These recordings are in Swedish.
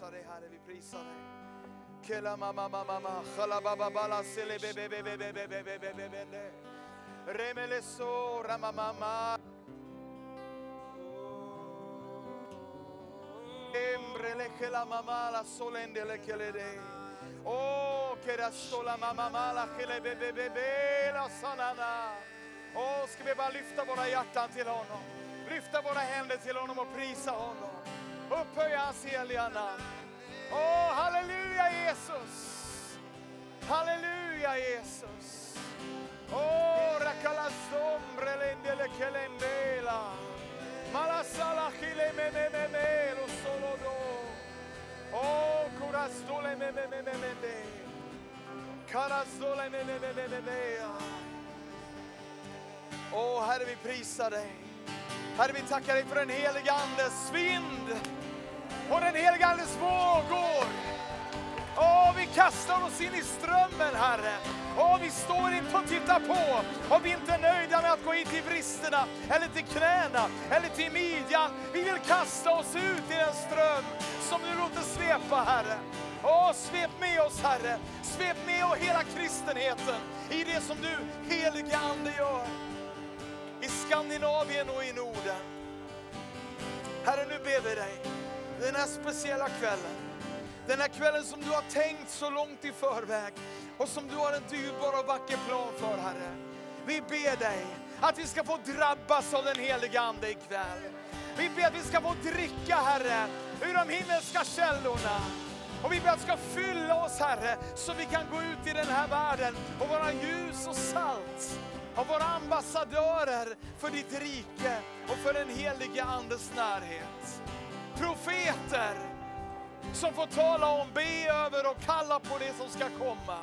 prisar dig Herre, vi prisar dig. Kela mama mama mama, khala baba bala sele be be be be be be be be be be be be. Remele so rama mama. Embrele kela mama la solende le kele de. Oh, kera sola mama mala kele be be be be la sanana. Åh, ska vi bara lyfta våra hjärtan till honom. Lyfta våra händer till honom och prisa honom. Upphöja hans heliga namn. Åh, halleluja Jesus. Halleluja Jesus. Åh, rakala sombre lendele kelembela. Malasala chile me me me me lo solo do. Åh, corastole me me me me me me. Carastole me me me me me me. Åh, Herre, vi prisar dig. Herre, vi tackar dig för den heliga Andes vind och den helige Andes vågor. Åh, vi kastar oss in i strömmen, Herre. Åh, vi står inte och tittar på och vi är inte nöjda med att gå in till vristerna eller till knäna eller till midjan. Vi vill kasta oss ut i den ström som du låter svepa, Herre. Åh, svep med oss, Herre. Svep med oss hela kristenheten i det som du, helige Ande, gör i Skandinavien och i Norden. Herre, nu ber vi dig den här speciella kvällen. Den här kvällen som du har tänkt så långt i förväg och som du har en dyrbar och vacker plan för, Herre. Vi ber dig att vi ska få drabbas av den heliga Ande ikväll. Vi ber att vi ska få dricka, Herre, ur de himmelska källorna. Och vi ber att du ska fylla oss, Herre, så vi kan gå ut i den här världen och vara ljus och salt och vara ambassadörer för ditt rike och för den helige Andes närhet. Profeter som får tala om, be över och kalla på det som ska komma.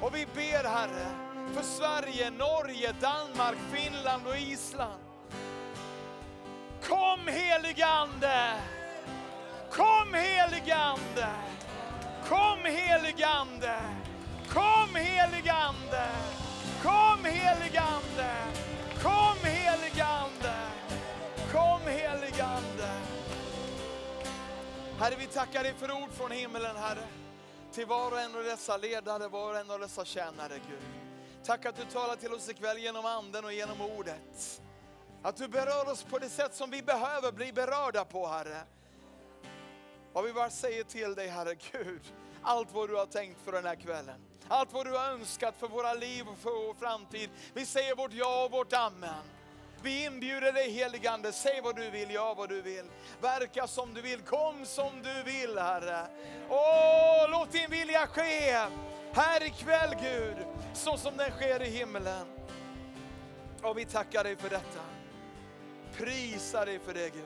Och vi ber Herre för Sverige, Norge, Danmark, Finland och Island. Kom helige Ande! Kom helige Ande! Kom helige Ande! Kom helige Ande! Kom helige Ande! Kom helige Ande! Kom helige Ande! Herre, vi tackar dig för ord från himlen, Herre. Till var och en av dessa ledare, var och en av dessa tjänare, Gud. Tack att du talar till oss ikväll genom anden och genom ordet. Att du berör oss på det sätt som vi behöver bli berörda på, Herre. Vad vi bara säger till dig, Herre Gud, allt vad du har tänkt för den här kvällen. Allt vad du har önskat för våra liv och för vår framtid. Vi säger vårt ja och vårt amen. Vi inbjuder dig heligande, säg vad du vill, gör vad du vill. Verka som du vill, kom som du vill Herre. Åh, låt din vilja ske här ikväll Gud, så som den sker i himlen. Och vi tackar dig för detta. Prisar dig för det Gud.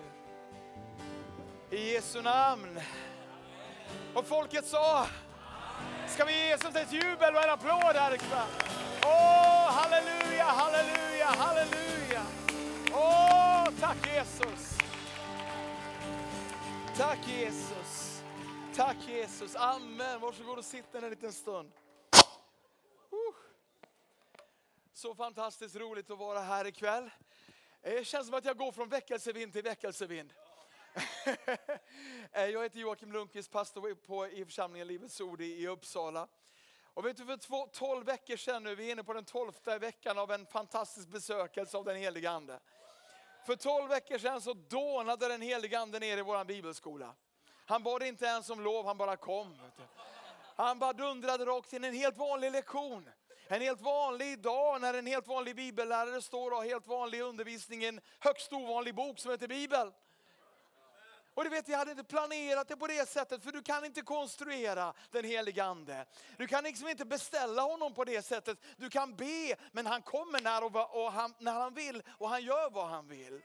I Jesu namn. Och folket sa, ska vi ge Jesus ett jubel och en applåd här ikväll? Åh, halleluja, halleluja, halleluja. Åh, tack Jesus. Tack Jesus. Tack Jesus. Amen. Varsågod och sitt en liten stund. Uh. Så fantastiskt roligt att vara här ikväll. Eh, det känns som att jag går från väckelsevind till väckelsevind. Eh, jag heter Joakim Lundqvist, pastor på, i församlingen Livets Ord i, i Uppsala. Och vet du, för två, 12 veckor sedan nu, vi är inne på den tolfte veckan av en fantastisk besökelse av den heliga Ande. För 12 veckor sedan så dånade den heliga Ande ner i vår bibelskola. Han bad inte ens om lov, han bara kom. Han bara dundrade rakt in en helt vanlig lektion. En helt vanlig dag när en helt vanlig bibellärare står och har helt vanlig undervisning i en högst ovanlig bok som heter Bibeln. Och du vet, jag hade inte planerat det på det sättet, för du kan inte konstruera den helige Ande. Du kan liksom inte beställa honom på det sättet. Du kan be, men han kommer när, och, och han, när han vill och han gör vad han vill.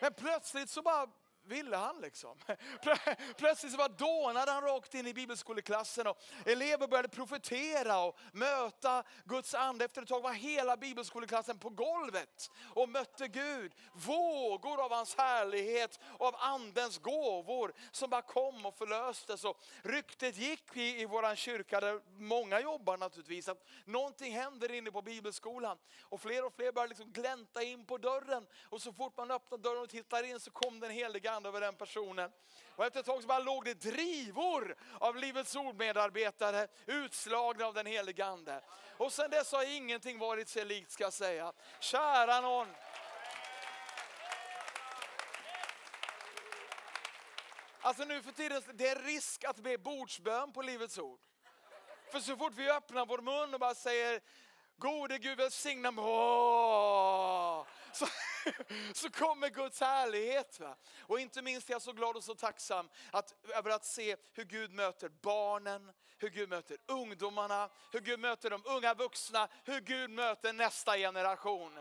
Men plötsligt så bara ville han liksom. Plötsligt så bara dånade han rakt in i bibelskoleklassen och elever började profetera och möta Guds ande. Efter ett tag var hela bibelskoleklassen på golvet och mötte Gud. Vågor av hans härlighet och av andens gåvor som bara kom och förlöstes. Och ryktet gick i, i vår kyrka där många jobbar naturligtvis att någonting händer inne på bibelskolan. Och fler och fler började liksom glänta in på dörren och så fort man öppnade dörren och tittade in så kom den heliga hand över den personen. Och efter ett tag så bara låg det drivor av Livets ord medarbetare utslagna av den helige ande. Och sen dess har ingenting varit sig likt ska jag säga. Kära någon. Alltså nu för tiden, det är risk att be bordsbön på Livets ord. För så fort vi öppnar vår mun och bara säger Gode Gud välsigna mig. Så, så kommer Guds härlighet. Va? Och inte minst är jag så glad och så tacksam att, över att se hur Gud möter barnen, hur Gud möter ungdomarna, hur Gud möter de unga vuxna, hur Gud möter nästa generation.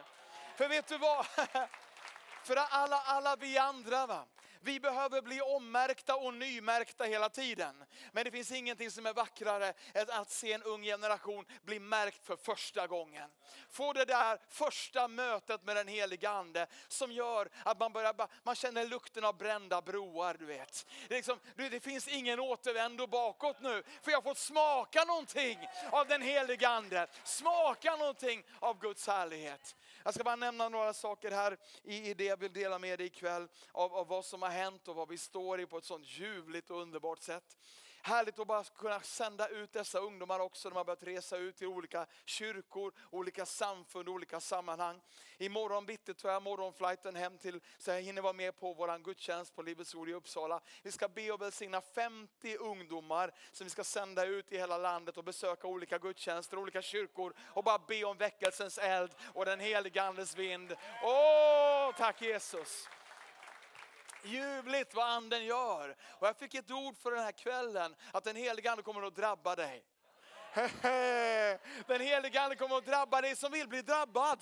För vet du vad? För alla, alla vi andra, va? Vi behöver bli ommärkta och nymärkta hela tiden. Men det finns ingenting som är vackrare än att se en ung generation bli märkt för första gången. Få det där första mötet med den heliga ande som gör att man, börjar, man känner lukten av brända broar. Du vet. Det, liksom, det finns ingen återvändo bakåt nu, för jag har fått smaka någonting av den heliga ande. Smaka någonting av Guds härlighet. Jag ska bara nämna några saker här i, det jag vill dela med dig ikväll av, av vad som har hänt och vad vi står i på ett sånt ljuvligt och underbart sätt. Härligt att bara kunna sända ut dessa ungdomar också. De har börjat resa ut till olika kyrkor, olika samfund, olika sammanhang. Imorgon bitti tar jag morgonflighten hem till, så jag hinner vara med på vår gudstjänst på Livets Ord i Uppsala. Vi ska be och välsigna 50 ungdomar som vi ska sända ut i hela landet och besöka olika gudstjänster, olika kyrkor och bara be om väckelsens eld och den heliga Andes vind. Åh, tack Jesus! Ljuvligt vad anden gör. Och jag fick ett ord för den här kvällen, att den heliga ande kommer att drabba dig. Den heliga ande kommer att drabba dig som vill bli drabbad.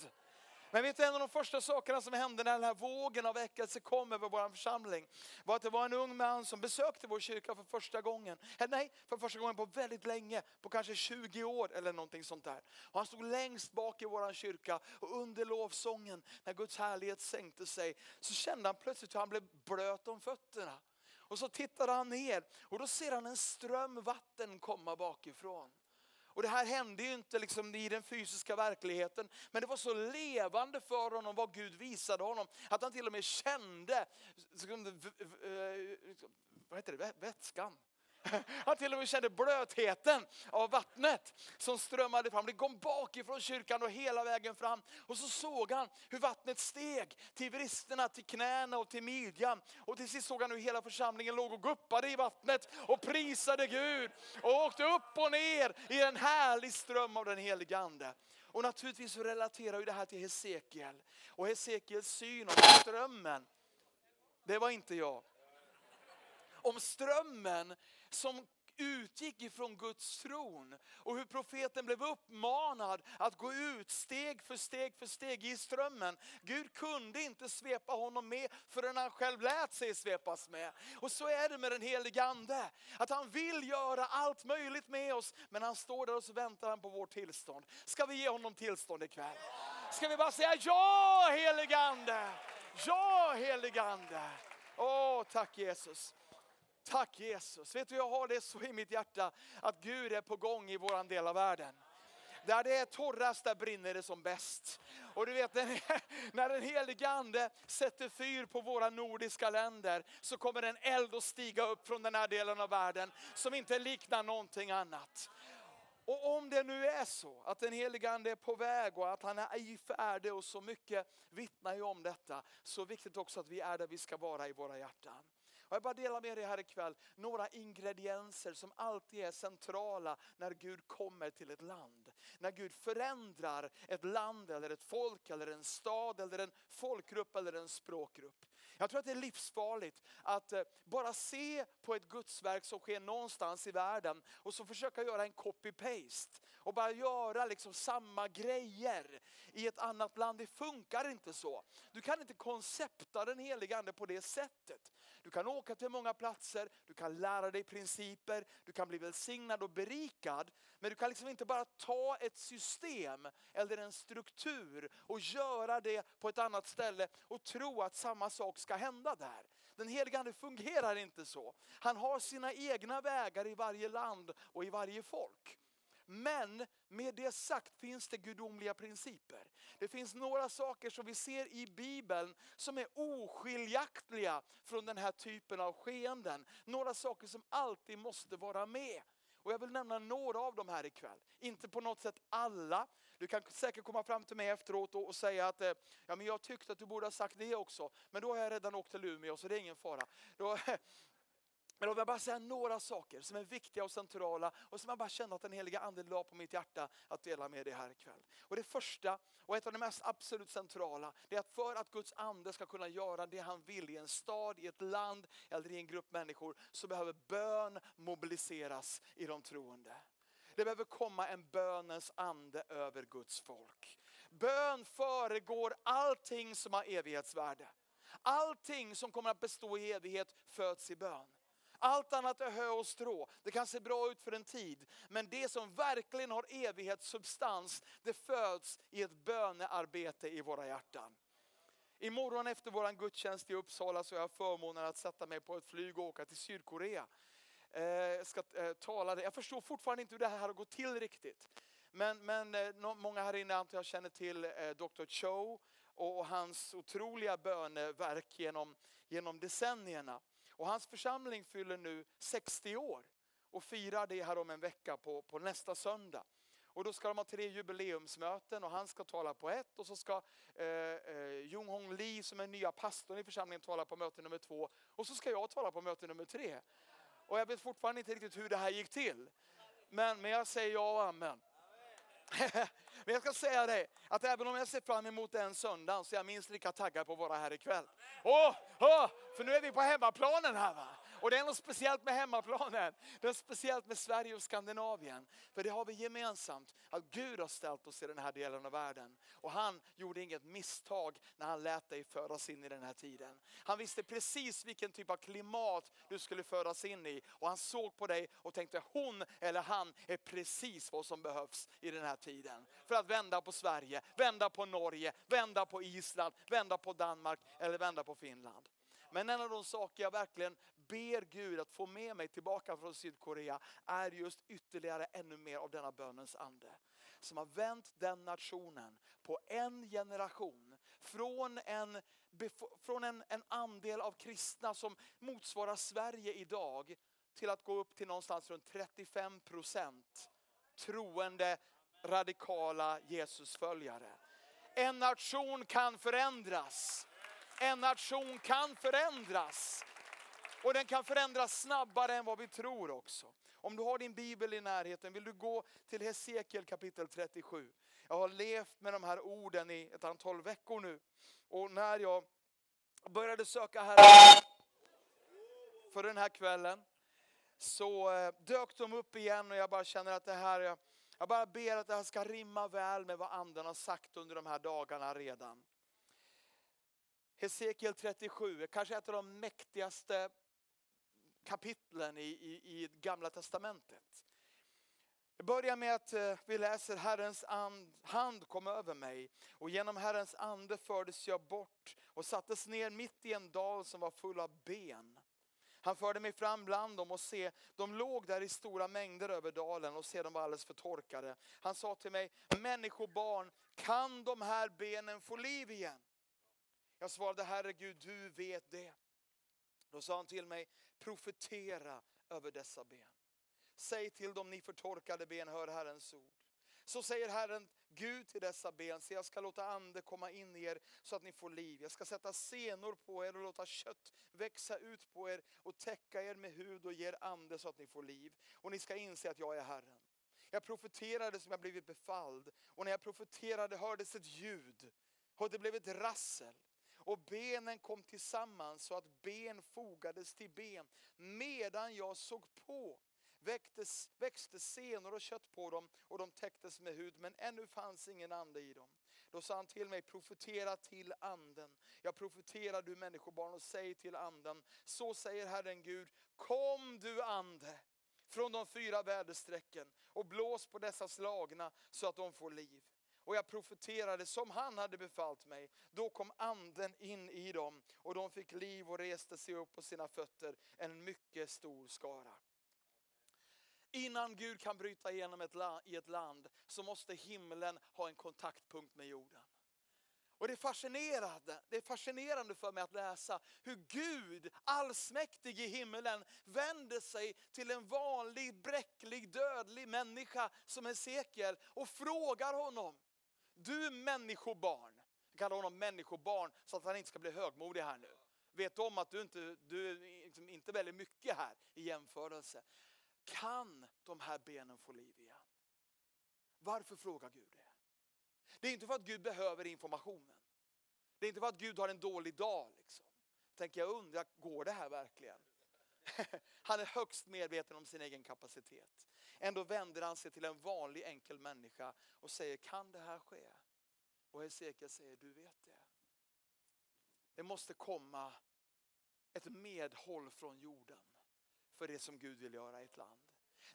Men vet du, en av de första sakerna som hände när den här vågen av väckelse kom över vår församling var att det var en ung man som besökte vår kyrka för första gången. Eh, nej, för första gången på väldigt länge, på kanske 20 år eller någonting sånt där. Och han stod längst bak i vår kyrka och under lovsången, när Guds härlighet sänkte sig, så kände han plötsligt hur han blev blöt om fötterna. Och så tittade han ner och då ser han en ström vatten komma bakifrån. Och det här hände ju inte liksom i den fysiska verkligheten, men det var så levande för honom vad Gud visade honom, att han till och med kände eh, liksom, vad heter det, vätskan. Han till och med kände blötheten av vattnet som strömmade fram. Det kom bakifrån kyrkan och hela vägen fram. Och så såg han hur vattnet steg till vristerna, till knäna och till midjan. Och till sist såg han hur hela församlingen låg och guppade i vattnet och prisade Gud. Och åkte upp och ner i en härlig ström av den helige Ande. Och naturligtvis så relaterar ju det här till Hesekiel. Och Hesekiels syn om strömmen. Det var inte jag om strömmen som utgick ifrån Guds tron och hur profeten blev uppmanad att gå ut steg för steg för steg i strömmen. Gud kunde inte svepa honom med förrän han själv lät sig svepas med. Och så är det med den helige ande. Att han vill göra allt möjligt med oss men han står där och så väntar han på vårt tillstånd. Ska vi ge honom tillstånd ikväll? Ska vi bara säga ja helige ande? Ja helige ande. Åh tack Jesus. Tack Jesus. Vet du, jag har det så i mitt hjärta att Gud är på gång i våran del av världen. Där det är torrast, där brinner det som bäst. Och du vet, när den helige Ande sätter fyr på våra nordiska länder så kommer en eld att stiga upp från den här delen av världen som inte liknar någonting annat. Och om det nu är så att den helige Ande är på väg och att han är i färde och så mycket vittnar ju om detta, så viktigt också att vi är där vi ska vara i våra hjärtan. Och jag bara delar med dig här ikväll några ingredienser som alltid är centrala när Gud kommer till ett land. När Gud förändrar ett land eller ett folk eller en stad eller en folkgrupp eller en språkgrupp. Jag tror att det är livsfarligt att eh, bara se på ett gudsverk som sker någonstans i världen och så försöka göra en copy-paste och bara göra liksom samma grejer i ett annat land. Det funkar inte så. Du kan inte koncepta den Helige ande på det sättet. Du kan åka till många platser, du kan lära dig principer, du kan bli välsignad och berikad. Men du kan liksom inte bara ta ett system eller en struktur och göra det på ett annat ställe och tro att samma sak ska hända där. Den helige Ande fungerar inte så. Han har sina egna vägar i varje land och i varje folk. Men med det sagt finns det gudomliga principer. Det finns några saker som vi ser i Bibeln som är oskiljaktiga från den här typen av skeenden. Några saker som alltid måste vara med. Och jag vill nämna några av dem här ikväll. Inte på något sätt alla. Du kan säkert komma fram till mig efteråt och, säga att eh, ja, men jag tyckte att du borde ha sagt det också. Men då har jag redan åkt till Umeå så det är ingen fara. Då, men låt mig bara säga några saker som är viktiga och centrala och som jag bara känner att den heliga Ande la på mitt hjärta att dela med dig här ikväll. Och det första och ett av de mest absolut centrala det är att för att Guds ande ska kunna göra det han vill i en stad, i ett land eller i en grupp människor så behöver bön mobiliseras i de troende. Det behöver komma en bönens ande över Guds folk. Bön föregår allting som har evighetsvärde. Allting som kommer att bestå i evighet föds i bön. Allt annat är hö och strå. Det kan se bra ut för en tid. Men det som verkligen har evighetssubstans, det föds i ett bönearbete i våra hjärtan. Imorgon efter vår gudstjänst i Uppsala så har jag förmånen att sätta mig på ett flyg och åka till Sydkorea. Eh, ska, eh, tala. Jag förstår fortfarande inte hur det här har gått till riktigt. Men, men eh, många här inne antar jag känner till eh, Dr. Cho och, och hans otroliga böneverk genom, genom decennierna. Och hans församling fyller nu 60 år och firar det här om en vecka på, på nästa söndag. Och då ska de ha tre jubileumsmöten och han ska tala på ett och så ska eh, eh, Jung Hong Lee som är nya pastorn i församlingen tala på möte nummer två och så ska jag tala på möte nummer tre. Och jag vet fortfarande inte riktigt hur det här gick till. Men, men jag säger ja och amen. Men jag ska säga dig, att även om jag ser fram emot den söndagen så är jag minst lika taggad på att vara här ikväll. Åh, oh, för nu är vi på hemmaplanen här va. Och det är något speciellt med hemmaplanen. Det är speciellt med Sverige och Skandinavien. För det har vi gemensamt, att Gud har ställt oss i den här delen av världen. Och han gjorde inget misstag när han lät dig föras in i den här tiden. Han visste precis vilken typ av klimat du skulle föras in i. Och han såg på dig och tänkte hon eller han är precis vad som behövs i den här tiden. För att vända på Sverige, vända på Norge, vända på Island, vända på Danmark eller vända på Finland. Men en av de saker jag verkligen ber Gud att få med mig tillbaka från Sydkorea är just ytterligare ännu mer av denna bönens ande. Som har vänt den nationen på en generation från en, från en, en andel av kristna som motsvarar Sverige idag till att gå upp till någonstans runt 35 procent troende radikala Jesusföljare. En nation kan förändras. En nation kan förändras. Och den kan förändras snabbare än vad vi tror också. Om du har din bibel i närheten vill du gå till Hesekiel kapitel 37. Jag har levt med de här orden i ett antal veckor nu. Och när jag började söka Herren för den här kvällen så eh, dök de upp igen och jag bara känner att det här, jag bara ber att det här ska rimma väl med vad anden har sagt under de här dagarna redan. Hesekiel 37 är kanske ett av de mäktigaste kapitlen i, i, i Gamla Testamentet. Det börjar med att eh, vi läser Herrens and, hand kom över mig och genom Herrens ande fördes jag bort och sattes ner mitt i en dal som var full av ben. Han förde mig fram bland dem och se, de låg där i stora mängder över dalen och se, de var alldeles för torkade. Han sa till mig, människobarn, kan de här benen få liv igen? Jag svarade, Herre Gud, du vet det. Då sa han till mig, profetera över dessa ben. Säg till dem, ni förtorkade ben, hör Herrens ord. Så säger Herren Gud till dessa ben, se jag ska låta ande komma in i er så att ni får liv. Jag ska sätta senor på er och låta kött växa ut på er och täcka er med hud och ge er ande så att ni får liv. Och ni ska inse att jag är Herren. Jag profeterade som jag blivit befalld och när jag profeterade hördes ett ljud och det blev ett rassel och benen kom tillsammans så att ben fogades till ben. Medan jag såg på väcktes, växte senor och kött på dem och de täcktes med hud, men ännu fanns ingen ande i dem. Då sa han till mig, profetera till anden. Jag profeterar du människobarn och säg till anden, så säger Herren Gud, kom du ande från de fyra väderstrecken och blås på dessa slagna så att de får liv och jag profeterade som han hade befallt mig. Då kom anden in i dem och de fick liv och reste sig upp på sina fötter, en mycket stor skara. Innan Gud kan bryta igenom ett land, i ett land så måste himlen ha en kontaktpunkt med jorden. Och det är fascinerande, det är fascinerande för mig att läsa hur Gud, allsmäktig i himmelen, vänder sig till en vanlig, bräcklig, dödlig människa som Hesekiel och frågar honom. Du människobarn, jag kallar honom människobarn så att han inte ska bli högmodig här nu. Vet om att du inte, du är liksom inte väldigt mycket här i jämförelse. Kan de här benen få liv igen? Varför frågar Gud det? Det är inte för att Gud behöver informationen. Det är inte för att Gud har en dålig dag. Liksom. Tänker jag undrar, går det här verkligen? Han är högst medveten om sin egen kapacitet. Ändå vänder han sig till en vanlig enkel människa och säger, kan det här ske? Och Hesekiel säger, du vet det. Det måste komma ett medhåll från jorden för det som Gud vill göra i ett land.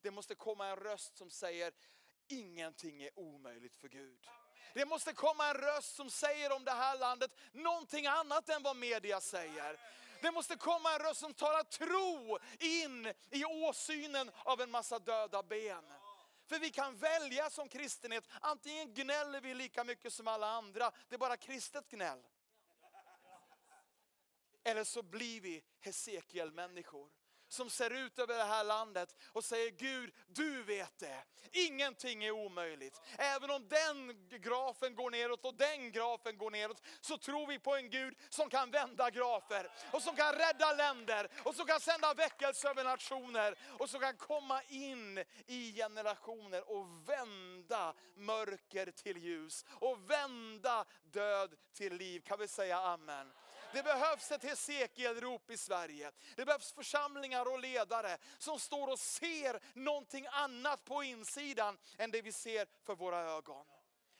Det måste komma en röst som säger, ingenting är omöjligt för Gud. Det måste komma en röst som säger om det här landet någonting annat än vad media säger. Det måste komma en röst som talar tro in i åsynen av en massa döda ben. För vi kan välja som kristenhet, antingen gnäller vi lika mycket som alla andra, det är bara kristet gnäll. Eller så blir vi Hesekiel-människor som ser ut över det här landet och säger Gud, du vet det. Ingenting är omöjligt. Även om den grafen går neråt och den grafen går neråt så tror vi på en Gud som kan vända grafer och som kan rädda länder och som kan sända väckelse över nationer och som kan komma in i generationer och vända mörker till ljus och vända död till liv. Kan vi säga amen? Det behövs ett Hesekielrop i Sverige. Det behövs församlingar och ledare som står och ser någonting annat på insidan än det vi ser för våra ögon.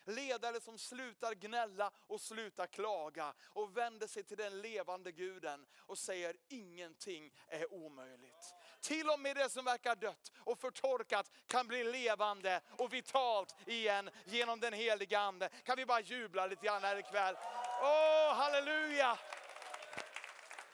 Ledare som slutar gnälla och slutar klaga och vänder sig till den levande guden och säger ingenting är omöjligt. Till och med det som verkar dött och förtorkat kan bli levande och vitalt igen genom den heliga Ande. Kan vi bara jubla lite grann här ikväll? Åh, halleluja!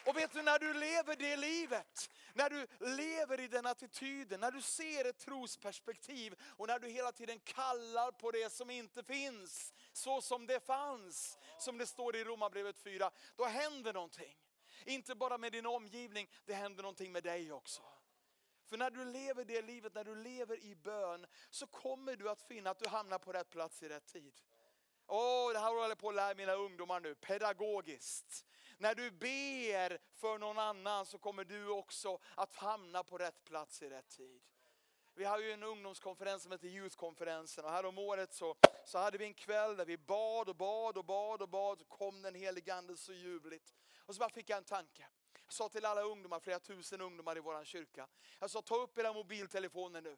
Och vet du, när du lever det livet, när du lever i den attityden, när du ser ett trosperspektiv och när du hela tiden kallar på det som inte finns, så som det fanns, som det står i Romarbrevet 4, då händer någonting. Inte bara med din omgivning, det händer någonting med dig också. För när du lever det livet, när du lever i bön, så kommer du att finna att du hamnar på rätt plats i rätt tid. Åh, oh, det här håller jag på att lära mina ungdomar nu, pedagogiskt. När du ber för någon annan så kommer du också att hamna på rätt plats i rätt tid. Vi har ju en ungdomskonferens som heter Youth-konferensen och häromåret så, så hade vi en kväll där vi bad och bad och bad och bad. Så kom den helige Ande så ljuvligt. Och så bara fick jag en tanke. Jag sa till alla ungdomar, flera tusen ungdomar i vår kyrka. Jag sa ta upp era mobiltelefoner nu.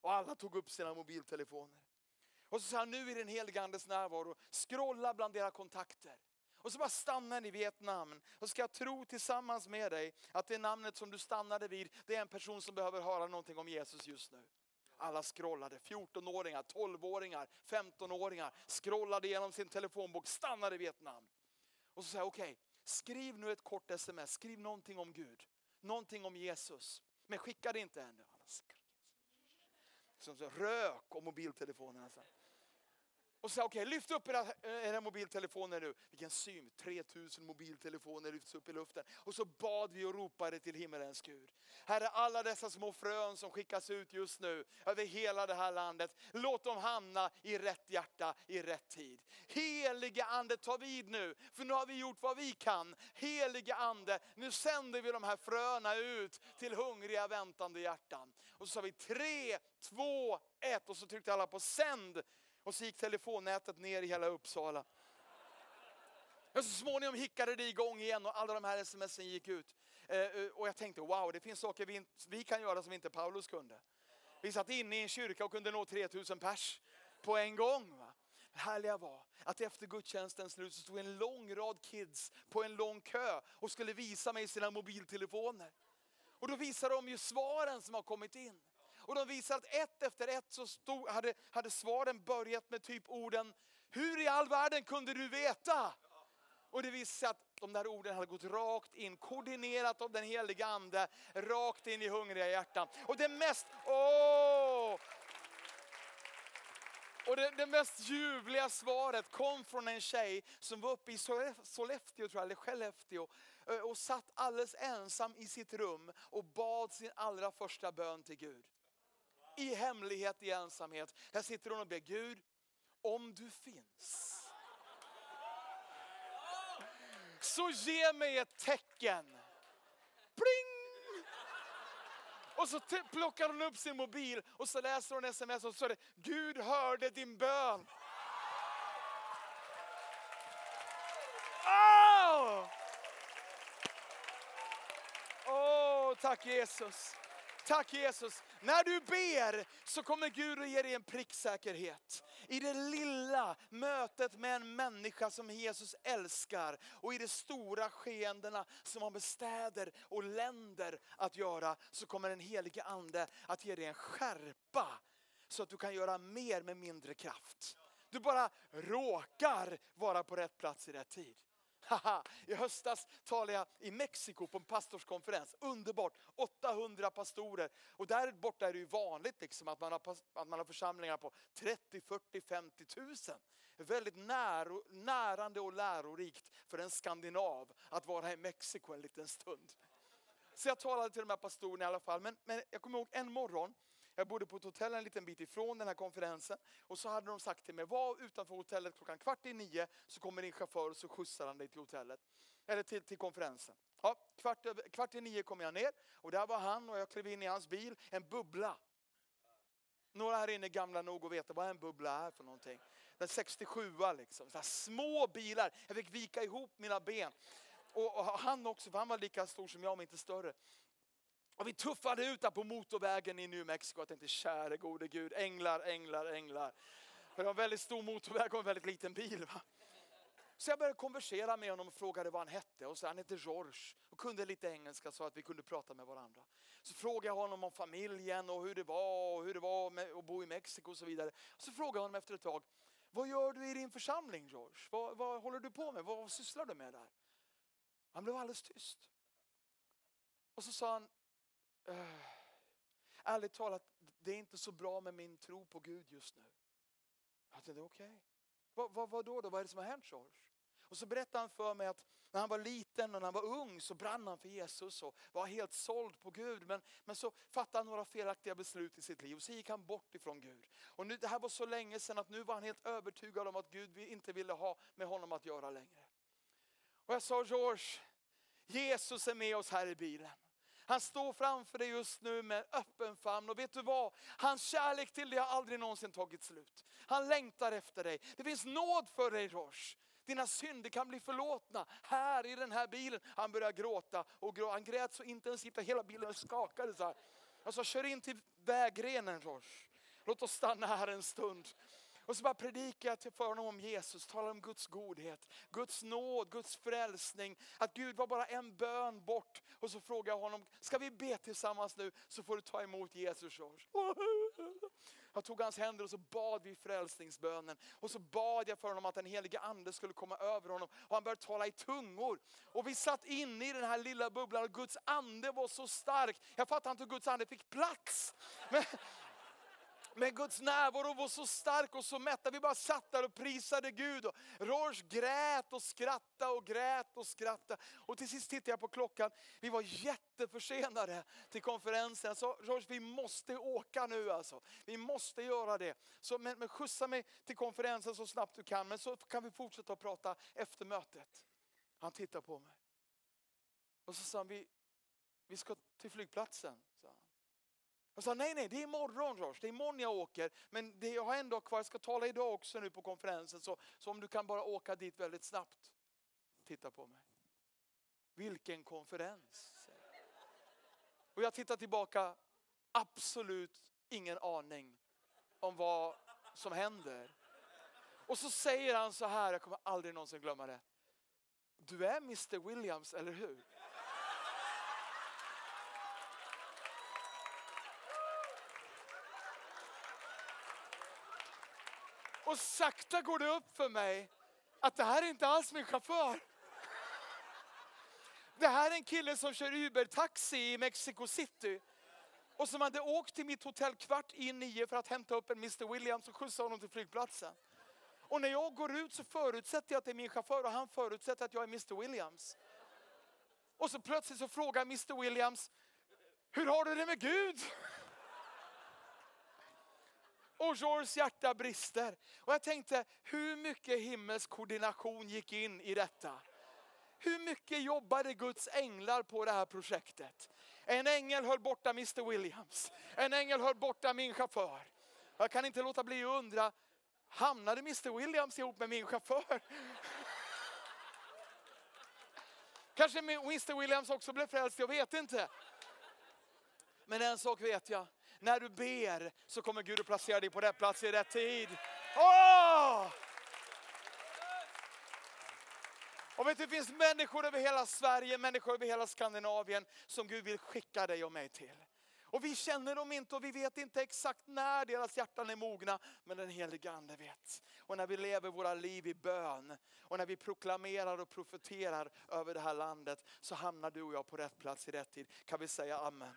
Och alla tog upp sina mobiltelefoner. Och så sa han, nu i den helige Andes närvaro, scrolla bland era kontakter. Och så bara stannar ni vid ett namn. Och ska jag tro tillsammans med dig att det namnet som du stannade vid, det är en person som behöver höra någonting om Jesus just nu. Alla scrollade, 14-åringar, 12-åringar, 15-åringar scrollade genom sin telefonbok, stannade vid ett namn. Och så säger jag, okej, okay, skriv nu ett kort sms, skriv någonting om Gud, någonting om Jesus. Men skicka det inte ännu. Som rök och mobiltelefonerna. Alltså. Och sa okej, okay, lyft upp era, era mobiltelefoner nu. Vilken syn, 3000 mobiltelefoner lyfts upp i luften. Och så bad vi och ropade till himmelens Gud. Herre, alla dessa små frön som skickas ut just nu över hela det här landet. Låt dem hamna i rätt hjärta i rätt tid. Helige Ande, ta vid nu. För nu har vi gjort vad vi kan. Helige Ande, nu sänder vi de här fröna ut till hungriga väntande hjärtan. Och så sa vi tre, två, ett och så tryckte alla på sänd. Och så gick telefonnätet ner i hela Uppsala. Men så småningom hickade det igång igen och alla de här smsen gick ut. Eh, eh, och jag tänkte wow, det finns saker vi, vi kan göra som inte Paulus kunde. Vi satt inne i en kyrka och kunde nå 3000 pers på en gång. Va? Det härliga var att efter gudstjänstens slut så stod en lång rad kids på en lång kö och skulle visa mig sina mobiltelefoner. Och då visade de ju svaren som har kommit in. Och de visar att ett efter ett så stod, hade, hade svaren börjat med typ orden, hur i all världen kunde du veta? Och det visade sig att de där orden hade gått rakt in, koordinerat av den helige Ande, rakt in i hungriga hjärtan. Och det mest, åh! Och det, det, mest ljuvliga svaret kom från en tjej som var uppe i Sollefteå, tror jag, eller Skellefteå och satt alldeles ensam i sitt rum och bad sin allra första bön till Gud. I hemlighet, i ensamhet. Här sitter hon och ber Gud, om du finns. Så ge mig ett tecken. Pling! Och så plockar hon upp sin mobil och så läser hon sms och så står det, Gud hörde din bön. Åh, oh! oh, tack Jesus. Tack Jesus. När du ber så kommer Gud att ge dig en pricksäkerhet. I det lilla mötet med en människa som Jesus älskar och i de stora skeendena som har med städer och länder att göra så kommer den helige ande att ge dig en skärpa så att du kan göra mer med mindre kraft. Du bara råkar vara på rätt plats i rätt tid. I höstas talade jag i Mexiko på en pastorskonferens. Underbart, 800 pastorer. Och där borta är det ju vanligt liksom att, man har, att man har församlingar på 30, 40, 50 tusen. Väldigt näro, närande och lärorikt för en skandinav att vara i Mexiko en liten stund. Så jag talade till de här pastorerna i alla fall. Men, men jag kommer ihåg en morgon jag bodde på ett hotell en liten bit ifrån den här konferensen. Och så hade de sagt till mig, var utanför hotellet klockan kvart i nio så kommer din chaufför och så skjutsar han dig till hotellet. Eller till, till konferensen. Ja, kvart, kvart i nio kom jag ner och där var han och jag klev in i hans bil, en bubbla. Några här inne är gamla nog att veta vad en bubbla är för någonting. Den 67 liksom, så små bilar. Jag fick vika ihop mina ben. Och, och han också, för han var lika stor som jag om inte större. Och vi tuffade ut där på motorvägen i New Mexico. Jag tänkte, käre gode Gud, änglar, änglar, änglar. För det var en väldigt stor motorväg och en väldigt liten bil. Va? Så jag började konversera med honom och frågade vad han hette. Och så han hette George och kunde lite engelska så att vi kunde prata med varandra. Så frågade jag honom om familjen och hur det var och hur det var att bo i Mexiko och så vidare. Så frågade jag honom efter ett tag, vad gör du i din församling George? Vad, vad håller du på med? Vad, vad sysslar du med där? Han blev alldeles tyst. Och så sa han, Uh, ärligt talat, det är inte så bra med min tro på Gud just nu. Jag tänkte, okej. Okay. Vad, vad, vad då, då? Vad är det som har hänt George? Och så berättade han för mig att när han var liten och när han var ung så brann han för Jesus och var helt såld på Gud. Men, men så fattade han några felaktiga beslut i sitt liv och så gick han bort ifrån Gud. Och nu, det här var så länge sedan att nu var han helt övertygad om att Gud inte ville ha med honom att göra längre. Och jag sa George, Jesus är med oss här i bilen. Han står framför dig just nu med öppen famn och vet du vad? Hans kärlek till dig har aldrig någonsin tagit slut. Han längtar efter dig. Det finns nåd för dig Rosh. Dina synder kan bli förlåtna här i den här bilen. Han börjar gråta och grå. han grät så intensivt att hela bilen skakade. Så här. Jag sa, kör in till vägrenen Rosh. Låt oss stanna här en stund. Och så bara predikar jag för honom om Jesus, talar om Guds godhet, Guds nåd, Guds frälsning. Att Gud var bara en bön bort. Och så frågar jag honom, ska vi be tillsammans nu så får du ta emot Jesus George. Jag tog hans händer och så bad vi frälsningsbönen. Och så bad jag för honom att den helige ande skulle komma över honom. Och han började tala i tungor. Och vi satt inne i den här lilla bubblan och Guds ande var så stark. Jag fattar inte hur Guds ande fick plats. Men, men Guds närvaro var så stark och så mättad. Vi bara satt där och prisade Gud. Och Roche grät och skrattade och grät och skrattade. Och till sist tittade jag på klockan. Vi var jätteförsenade till konferensen. Jag sa, Roche vi måste åka nu alltså. Vi måste göra det. Så, men, men skjutsa mig till konferensen så snabbt du kan. Men så kan vi fortsätta att prata efter mötet. Han tittade på mig. Och så sa han, vi, vi ska till flygplatsen. Så. han. Jag sa nej, nej, det är imorgon Josh, det är imorgon jag åker. Men det, jag har en dag kvar, jag ska tala idag också nu på konferensen. Så, så om du kan bara åka dit väldigt snabbt. Titta på mig. Vilken konferens. Och jag tittar tillbaka, absolut ingen aning om vad som händer. Och så säger han så här, jag kommer aldrig någonsin glömma det. Du är Mr Williams, eller hur? Och sakta går det upp för mig att det här är inte alls min chaufför. Det här är en kille som kör Uber-taxi i Mexico City. Och som hade åkt till mitt hotell kvart i nio för att hämta upp en Mr Williams och skjutsa honom till flygplatsen. Och när jag går ut så förutsätter jag att det är min chaufför och han förutsätter att jag är Mr Williams. Och så plötsligt så frågar Mr Williams, hur har du det med Gud? Och Georges hjärta brister. Och jag tänkte, hur mycket himmelsk koordination gick in i detta? Hur mycket jobbade Guds änglar på det här projektet? En ängel höll borta Mr Williams. En ängel höll borta min chaufför. Jag kan inte låta bli att undra, hamnade Mr Williams ihop med min chaufför? Kanske Mr Williams också blev frälst, jag vet inte. Men en sak vet jag, när du ber så kommer Gud att placera dig på rätt plats i rätt tid. Åh! Och vet du, det finns människor över hela Sverige, människor över hela Skandinavien som Gud vill skicka dig och mig till. Och vi känner dem inte och vi vet inte exakt när deras hjärtan är mogna. Men den helige Ande vet. Och när vi lever våra liv i bön och när vi proklamerar och profeterar över det här landet så hamnar du och jag på rätt plats i rätt tid. Kan vi säga amen?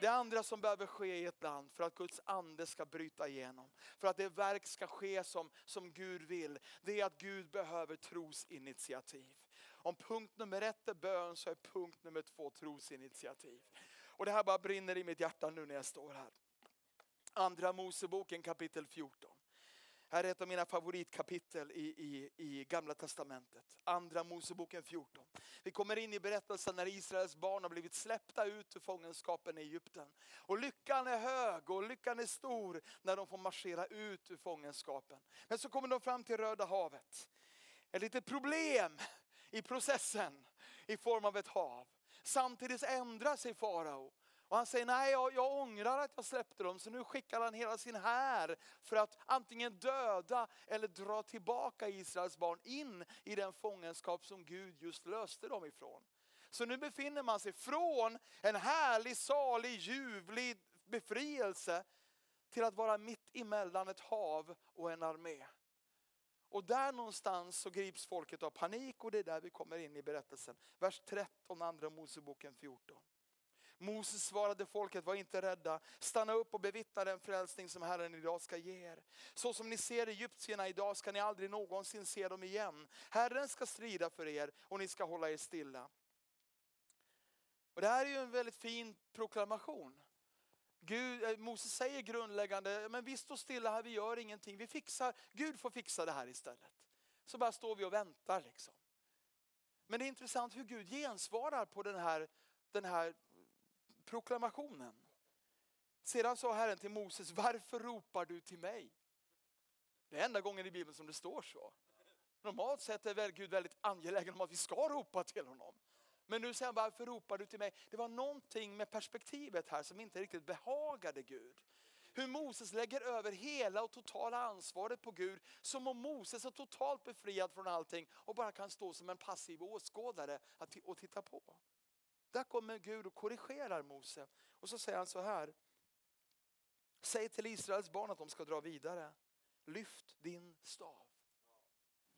Det andra som behöver ske i ett land för att Guds ande ska bryta igenom. För att det verk ska ske som, som Gud vill. Det är att Gud behöver trosinitiativ. Om punkt nummer ett är bön så är punkt nummer två trosinitiativ. Och det här bara brinner i mitt hjärta nu när jag står här. Andra Moseboken kapitel 14. Här är ett av mina favoritkapitel i, i, i Gamla Testamentet. Andra Moseboken 14. Vi kommer in i berättelsen när Israels barn har blivit släppta ut ur fångenskapen i Egypten. Och lyckan är hög och lyckan är stor när de får marschera ut ur fångenskapen. Men så kommer de fram till Röda havet. Ett litet problem i processen i form av ett hav. Samtidigt ändrar sig farao. Och han säger, nej jag, jag ångrar att jag släppte dem, så nu skickar han hela sin här för att antingen döda eller dra tillbaka Israels barn in i den fångenskap som Gud just löste dem ifrån. Så nu befinner man sig från en härlig, salig, ljuvlig befrielse till att vara mitt emellan ett hav och en armé. Och där någonstans så grips folket av panik och det är där vi kommer in i berättelsen. Vers 13, andra Moseboken 14. Moses svarade folket, var inte rädda. Stanna upp och bevittna den frälsning som Herren idag ska ge er. Så som ni ser egyptierna idag ska ni aldrig någonsin se dem igen. Herren ska strida för er och ni ska hålla er stilla. Och det här är ju en väldigt fin proklamation. Gud, eh, Moses säger grundläggande, men vi står stilla här, vi gör ingenting. Vi fixar, Gud får fixa det här istället. Så bara står vi och väntar liksom. Men det är intressant hur Gud gensvarar på den här, den här proklamationen. Sedan sa Herren till Moses, varför ropar du till mig? Det är enda gången i Bibeln som det står så. Normalt sett är väl Gud väldigt angelägen om att vi ska ropa till honom. Men nu säger han, varför ropar du till mig? Det var någonting med perspektivet här som inte riktigt behagade Gud. Hur Moses lägger över hela och totala ansvaret på Gud. Som om Moses är totalt befriad från allting och bara kan stå som en passiv åskådare och titta på. Där kommer Gud och korrigerar Mose. Och så säger han så här. Säg till Israels barn att de ska dra vidare. Lyft din stav.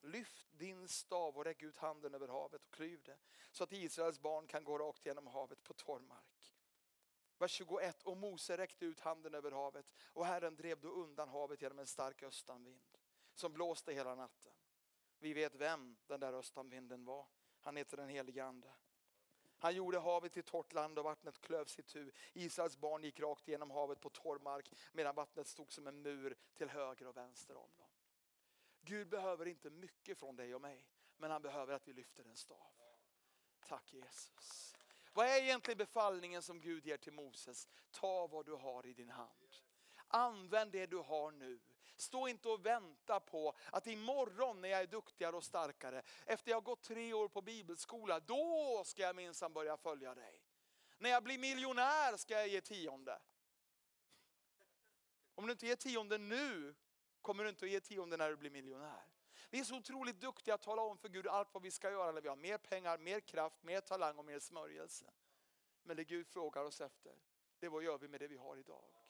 Lyft din stav och räck ut handen över havet och klyv det. Så att Israels barn kan gå rakt genom havet på torr mark. Vers 21. Och Mose räckte ut handen över havet och Herren drev då undan havet genom en stark östanvind som blåste hela natten. Vi vet vem den där östanvinden var. Han heter den helige Ande. Han gjorde havet till torrt land och vattnet klövs i tu. Israels barn gick rakt genom havet på torr mark medan vattnet stod som en mur till höger och vänster om dem. Gud behöver inte mycket från dig och mig, men han behöver att vi lyfter en stav. Tack Jesus. Vad är egentligen befallningen som Gud ger till Moses? Ta vad du har i din hand. Använd det du har nu. Stå inte och vänta på att imorgon när jag är duktigare och starkare, efter jag har gått tre år på bibelskola, då ska jag minsann börja följa dig. När jag blir miljonär ska jag ge tionde. Om du inte ger tionde nu, kommer du inte att ge tionde när du blir miljonär. Vi är så otroligt duktiga att tala om för Gud allt vad vi ska göra när vi har mer pengar, mer kraft, mer talang och mer smörjelse. Men det Gud frågar oss efter, det är vad gör vi med det vi har idag?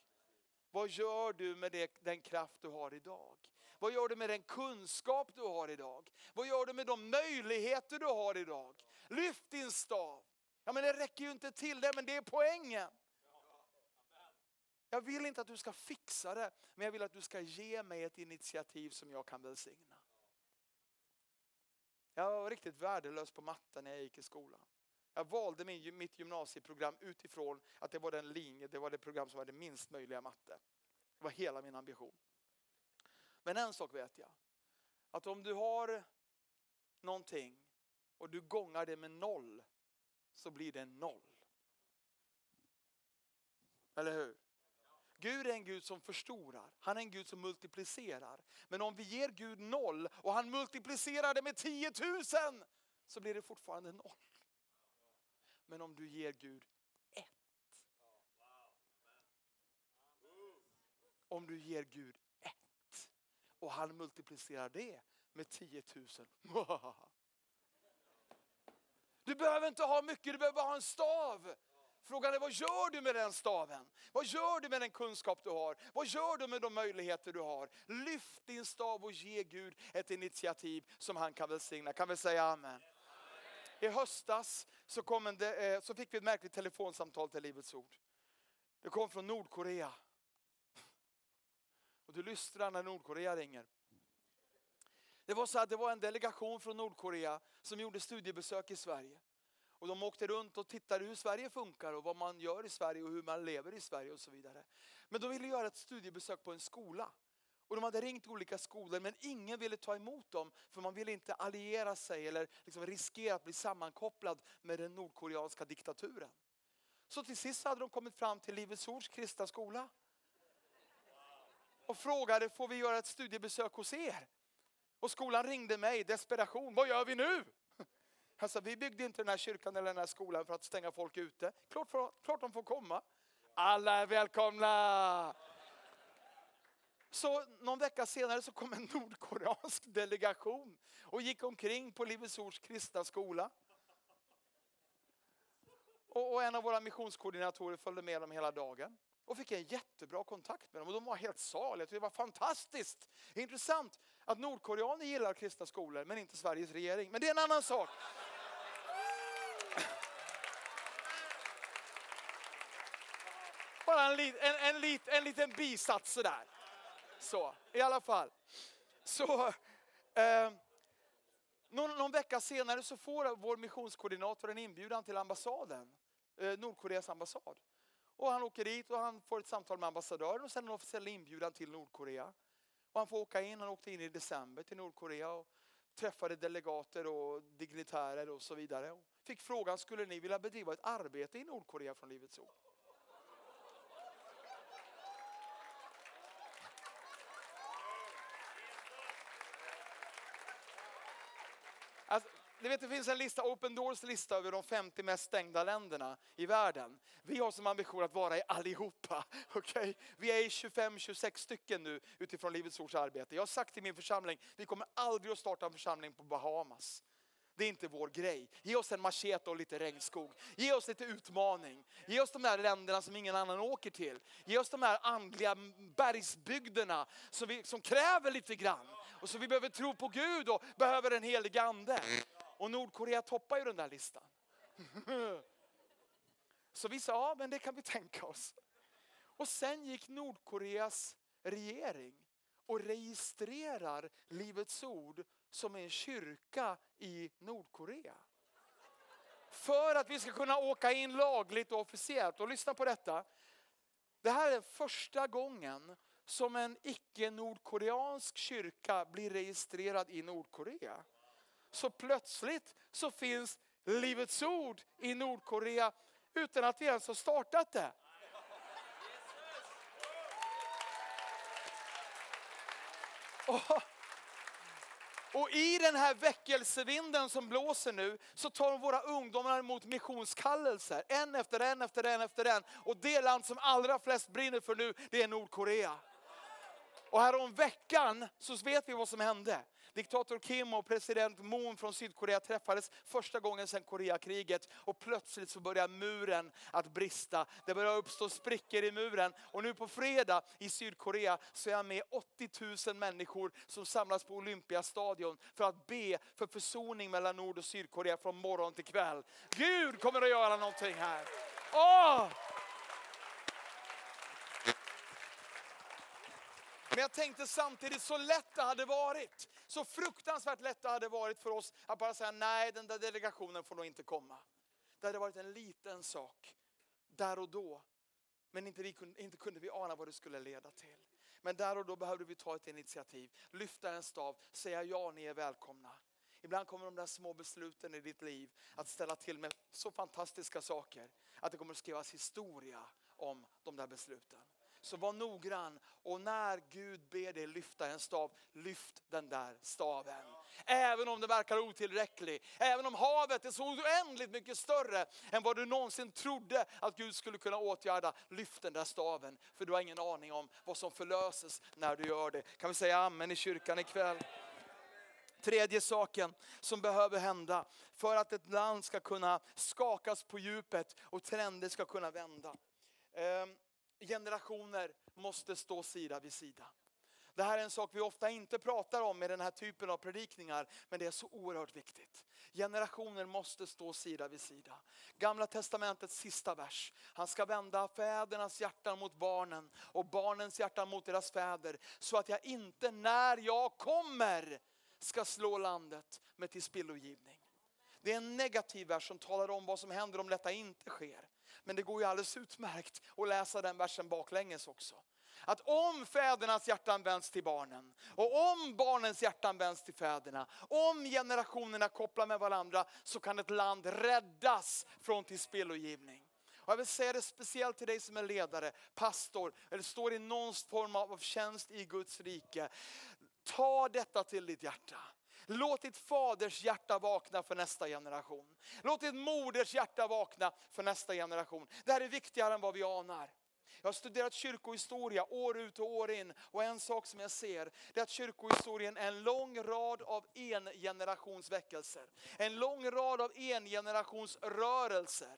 Vad gör du med det, den kraft du har idag? Vad gör du med den kunskap du har idag? Vad gör du med de möjligheter du har idag? Lyft din stav. Ja, men det räcker ju inte till det, men det är poängen. Jag vill inte att du ska fixa det, men jag vill att du ska ge mig ett initiativ som jag kan välsigna. Jag var riktigt värdelös på matte när jag gick i skolan. Jag valde min, mitt gymnasieprogram utifrån att det var den linje, det var det program som hade minst möjliga matte. Det var hela min ambition. Men en sak vet jag. Att om du har någonting och du gångar det med noll så blir det noll. Eller hur? Gud är en Gud som förstorar, han är en Gud som multiplicerar. Men om vi ger Gud noll och han multiplicerar det med 10 000 så blir det fortfarande noll. Men om du ger Gud ett. Om du ger Gud ett och han multiplicerar det med 10 000. Du behöver inte ha mycket, du behöver bara ha en stav. Frågan är vad gör du med den staven? Vad gör du med den kunskap du har? Vad gör du med de möjligheter du har? Lyft din stav och ge Gud ett initiativ som han kan välsigna. Kan vi säga amen? I höstas så, kom en, eh, så fick vi ett märkligt telefonsamtal till Livets Ord. Det kom från Nordkorea. Och du lystrar när Nordkorea ringer. Det var så att det var en delegation från Nordkorea som gjorde studiebesök i Sverige. Och de åkte runt och tittade hur Sverige funkar och vad man gör i Sverige och hur man lever i Sverige och så vidare. Men de ville göra ett studiebesök på en skola. Och de hade ringt olika skolor men ingen ville ta emot dem för man ville inte alliera sig eller liksom riskera att bli sammankopplad med den nordkoreanska diktaturen. Så till sist hade de kommit fram till Livets Ords kristna skola. Och frågade, får vi göra ett studiebesök hos er? Och skolan ringde mig, desperation, vad gör vi nu? Alltså, vi byggde inte den här kyrkan eller den här skolan för att stänga folk ute. Klart, för, klart de får komma. Alla är välkomna! Så någon vecka senare så kom en nordkoreansk delegation och gick omkring på Livets Ords kristna skola. Och, och en av våra missionskoordinatorer följde med dem hela dagen och fick en jättebra kontakt med dem. Och de var helt saliga, det var fantastiskt. Intressant att nordkoreaner gillar kristna skolor men inte Sveriges regering. Men det är en annan sak. Bara en, en, en, en liten bisats sådär. Så, i alla fall. Så, eh, någon, någon, vecka senare så får vår missionskoordinator en inbjudan till ambassaden, eh, Nordkoreas ambassad. Och han åker dit och han får ett samtal med ambassadören och sen en officiell inbjudan till Nordkorea. Och han får åka in, han åkte in i december till Nordkorea och träffade delegater och dignitärer och så vidare. Och fick frågan, skulle ni vilja bedriva ett arbete i Nordkorea från Livets Ord? Ni vet, det finns en lista, Open Doors lista över de 50 mest stängda länderna i världen. Vi har som ambition att vara i allihopa. Okay? Vi är i 25-26 stycken nu utifrån Livets Ords arbete. Jag har sagt till min församling, vi kommer aldrig att starta en församling på Bahamas. Det är inte vår grej. Ge oss en machete och lite regnskog. Ge oss lite utmaning. Ge oss de där länderna som ingen annan åker till. Ge oss de här andliga bergsbygderna som, vi, som kräver lite grann. Och som vi behöver tro på Gud och behöver en helig ande. Och Nordkorea toppar ju den där listan. Så vi sa, ja men det kan vi tänka oss. Och sen gick Nordkoreas regering och registrerar Livets Ord som en kyrka i Nordkorea. För att vi ska kunna åka in lagligt och officiellt. Och lyssna på detta. Det här är första gången som en icke-nordkoreansk kyrka blir registrerad i Nordkorea. Så plötsligt så finns Livets Ord i Nordkorea utan att vi ens har startat det. Och, och i den här väckelsevinden som blåser nu så tar våra ungdomar emot missionskallelser. En efter en efter en efter en. Och det land som allra flest brinner för nu det är Nordkorea. Och här om veckan så vet vi vad som hände. Diktator Kim och president Moon från Sydkorea träffades första gången sedan Koreakriget och plötsligt så börjar muren att brista. Det börjar uppstå sprickor i muren och nu på fredag i Sydkorea så är jag med 80 000 människor som samlas på Olympiastadion för att be för försoning mellan Nord och Sydkorea från morgon till kväll. Gud kommer att göra någonting här. Åh! Men jag tänkte samtidigt så lätt det hade varit, så fruktansvärt lätt det hade varit för oss att bara säga nej, den där delegationen får nog inte komma. Det hade varit en liten sak, där och då. Men inte, vi, inte kunde vi ana vad det skulle leda till. Men där och då behövde vi ta ett initiativ, lyfta en stav, säga ja, ni är välkomna. Ibland kommer de där små besluten i ditt liv att ställa till med så fantastiska saker att det kommer att skrivas historia om de där besluten. Så var noggrann och när Gud ber dig lyfta en stav, lyft den där staven. Även om det verkar otillräcklig, även om havet är så oändligt mycket större än vad du någonsin trodde att Gud skulle kunna åtgärda. Lyft den där staven, för du har ingen aning om vad som förlöses när du gör det. Kan vi säga amen i kyrkan ikväll? Tredje saken som behöver hända för att ett land ska kunna skakas på djupet och trender ska kunna vända. Ehm, Generationer måste stå sida vid sida. Det här är en sak vi ofta inte pratar om i den här typen av predikningar, men det är så oerhört viktigt. Generationer måste stå sida vid sida. Gamla testamentets sista vers. Han ska vända fädernas hjärtan mot barnen och barnens hjärtan mot deras fäder, så att jag inte när jag kommer ska slå landet med tillspillogivning. Det är en negativ vers som talar om vad som händer om detta inte sker. Men det går ju alldeles utmärkt att läsa den versen baklänges också. Att om fädernas hjärtan vänds till barnen och om barnens hjärtan vänds till fäderna, om generationerna kopplar med varandra så kan ett land räddas från tillspillogivning. Och jag vill säga det speciellt till dig som är ledare, pastor eller står i någon form av tjänst i Guds rike. Ta detta till ditt hjärta. Låt ditt faders hjärta vakna för nästa generation. Låt ditt moders hjärta vakna för nästa generation. Det här är viktigare än vad vi anar. Jag har studerat kyrkohistoria år ut och år in och en sak som jag ser det är att kyrkohistorien är en lång rad av en engenerationsväckelser. En lång rad av engenerationsrörelser.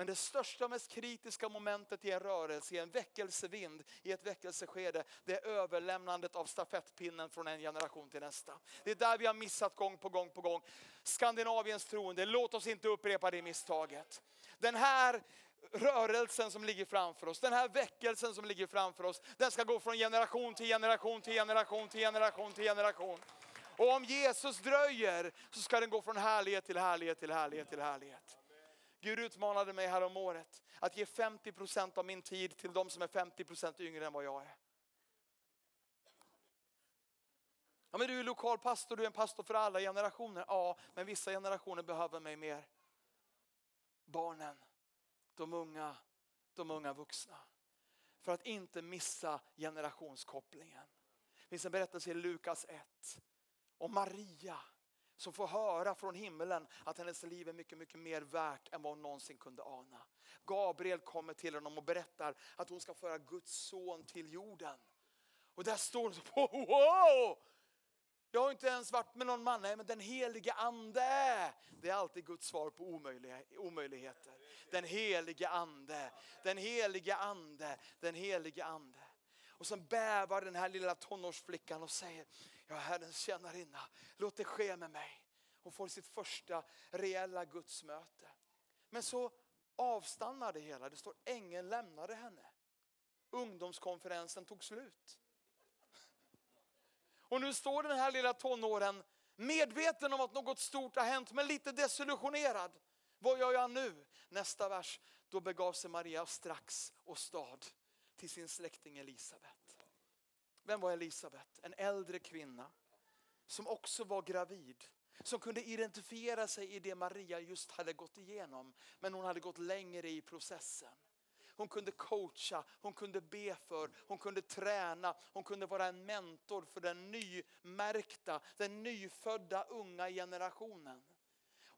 Men det största och mest kritiska momentet i en rörelse, i en väckelsevind, i ett väckelseskede, det är överlämnandet av stafettpinnen från en generation till nästa. Det är där vi har missat gång på gång på gång. Skandinaviens troende, låt oss inte upprepa det misstaget. Den här rörelsen som ligger framför oss, den här väckelsen som ligger framför oss, den ska gå från generation till generation till generation till generation till generation. Och om Jesus dröjer så ska den gå från härlighet till härlighet till härlighet till härlighet. Gud utmanade mig här om året att ge 50% av min tid till de som är 50% yngre än vad jag är. Ja, men du är lokal pastor, du är en pastor för alla generationer. Ja, men vissa generationer behöver mig mer. Barnen, de unga, de unga vuxna. För att inte missa generationskopplingen. Det finns en berättelse i Lukas 1 om Maria som får höra från himlen att hennes liv är mycket, mycket mer värt än vad hon någonsin kunde ana. Gabriel kommer till honom och berättar att hon ska föra Guds son till jorden. Och där står hon så på, wow! Jag har inte ens varit med någon man, nej men den helige ande. Det är alltid Guds svar på omöjligheter. Den helige ande, den helige ande, den helige ande. Och sen bävar den här lilla tonårsflickan och säger, jag är Herrens tjänarinna, låt det ske med mig. Hon får sitt första reella gudsmöte. Men så avstannar det hela, det står ängeln lämnade henne. Ungdomskonferensen tog slut. Och nu står den här lilla tonåren medveten om att något stort har hänt men lite desillusionerad. Vad gör jag nu? Nästa vers, då begav sig Maria strax och stad till sin släkting Elisabet. Vem var Elisabet? En äldre kvinna som också var gravid. Som kunde identifiera sig i det Maria just hade gått igenom. Men hon hade gått längre i processen. Hon kunde coacha, hon kunde be för, hon kunde träna, hon kunde vara en mentor för den nymärkta, den nyfödda unga generationen.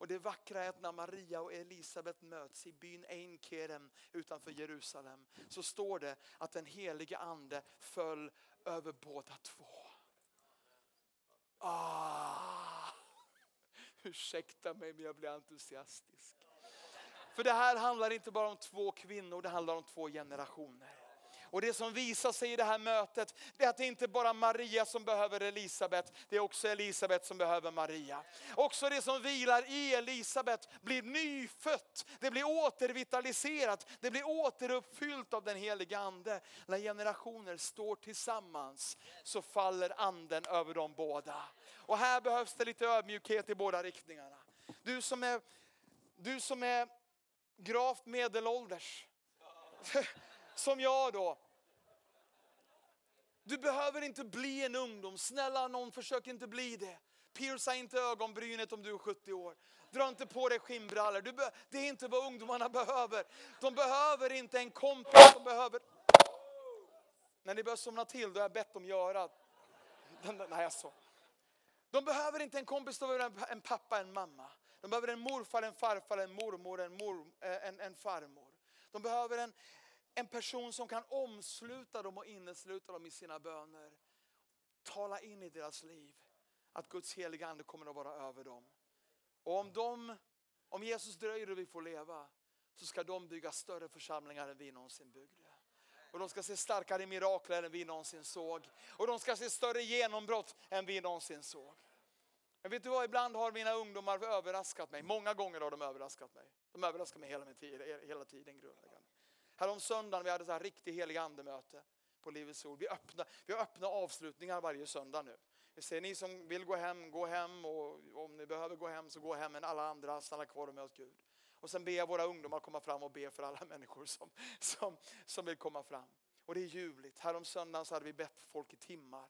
Och det vackra är att när Maria och Elisabet möts i byn Einkeren utanför Jerusalem så står det att den helige ande föll över båda två. Ah. Ursäkta mig men jag blir entusiastisk. För det här handlar inte bara om två kvinnor, det handlar om två generationer. Och det som visar sig i det här mötet, det är att det inte bara är Maria som behöver Elisabet, det är också Elisabet som behöver Maria. Också det som vilar i Elisabet blir nyfött, det blir återvitaliserat, det blir återuppfyllt av den helige Ande. När generationer står tillsammans så faller anden över dem båda. Och här behövs det lite ödmjukhet i båda riktningarna. Du som är, du som är gravt medelålders, som jag då. Du behöver inte bli en ungdom, snälla någon försök inte bli det. Pierca inte ögonbrynet om du är 70 år. Dra inte på dig skinnbrallor. det är inte vad ungdomarna behöver. De behöver inte en kompis, de behöver... När ni börjar somna till, då har jag bett dem göra. Nej, jag så. De behöver inte en kompis, de behöver en pappa, en mamma. De behöver en morfar, en farfar, en mormor, en, mor, eh, en, en farmor. De behöver en, en person som kan omsluta dem och innesluta dem i sina böner. Tala in i deras liv att Guds heliga Ande kommer att vara över dem. Och om, de, om Jesus dröjer och vi får leva så ska de bygga större församlingar än vi någonsin byggde. Och de ska se starkare mirakler än vi någonsin såg. Och de ska se större genombrott än vi någonsin såg. Men vet du vad, ibland har mina ungdomar överraskat mig. Många gånger har de överraskat mig. De överraskar mig hela, hela tiden grundläggande. Härom söndagen vi hade så här riktigt helig andemöte på Livets Ord. Vi, öppna, vi har öppna avslutningar varje söndag nu. Vi säger ni som vill gå hem, gå hem och om ni behöver gå hem så gå hem men alla andra stanna kvar och möt Gud. Och sen ber jag våra ungdomar komma fram och be för alla människor som, som, som vill komma fram. Och det är ljuvligt. Härom söndagen så hade vi bett för folk i timmar.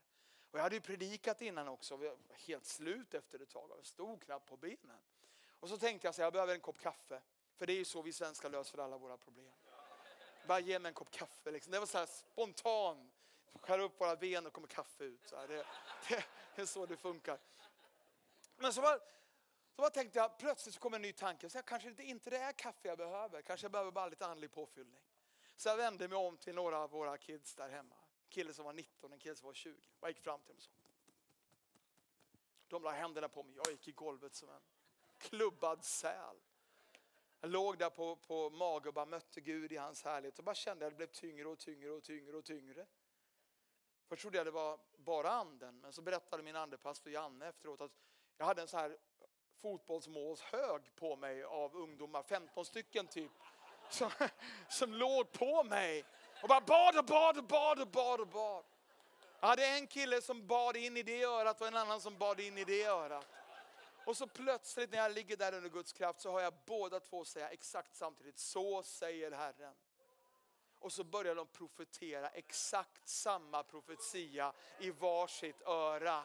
Och jag hade ju predikat innan också, vi var helt slut efter ett tag. Jag stod knappt på benen. Och så tänkte jag så jag behöver en kopp kaffe. För det är ju så vi svenskar löser alla våra problem. Bara ge mig en kopp kaffe. Liksom. Det var så här spontan. Skär upp våra ben och kommer kaffe ut. Så det, det, det, är så det funkar. Men så, var, så var tänkte jag, plötsligt så kom en ny tanke. Så jag, kanske inte, inte det är kaffe jag behöver. Kanske jag behöver bara lite andlig påfyllning. Så jag vände mig om till några av våra kids där hemma. En kille som var 19, en kille som var 20. Jag gick fram till dem och så. De la händerna på mig. Jag gick i golvet som en klubbad säl. Jag låg där på, på mage och bara mötte Gud i hans härlighet och bara kände att det blev tyngre och tyngre och tyngre och tyngre. Först trodde jag det var bara anden, men så berättade min andepastor Janne efteråt att jag hade en så här fotbollsmålshög på mig av ungdomar, 15 stycken typ, som, som låg på mig och bara bad och bad och bad och bad och bad. Jag hade en kille som bad in i det örat och en annan som bad in i det örat. Och så plötsligt när jag ligger där under Guds kraft så har jag båda två säga exakt samtidigt, så säger Herren. Och så börjar de profetera exakt samma profetia i varsitt öra.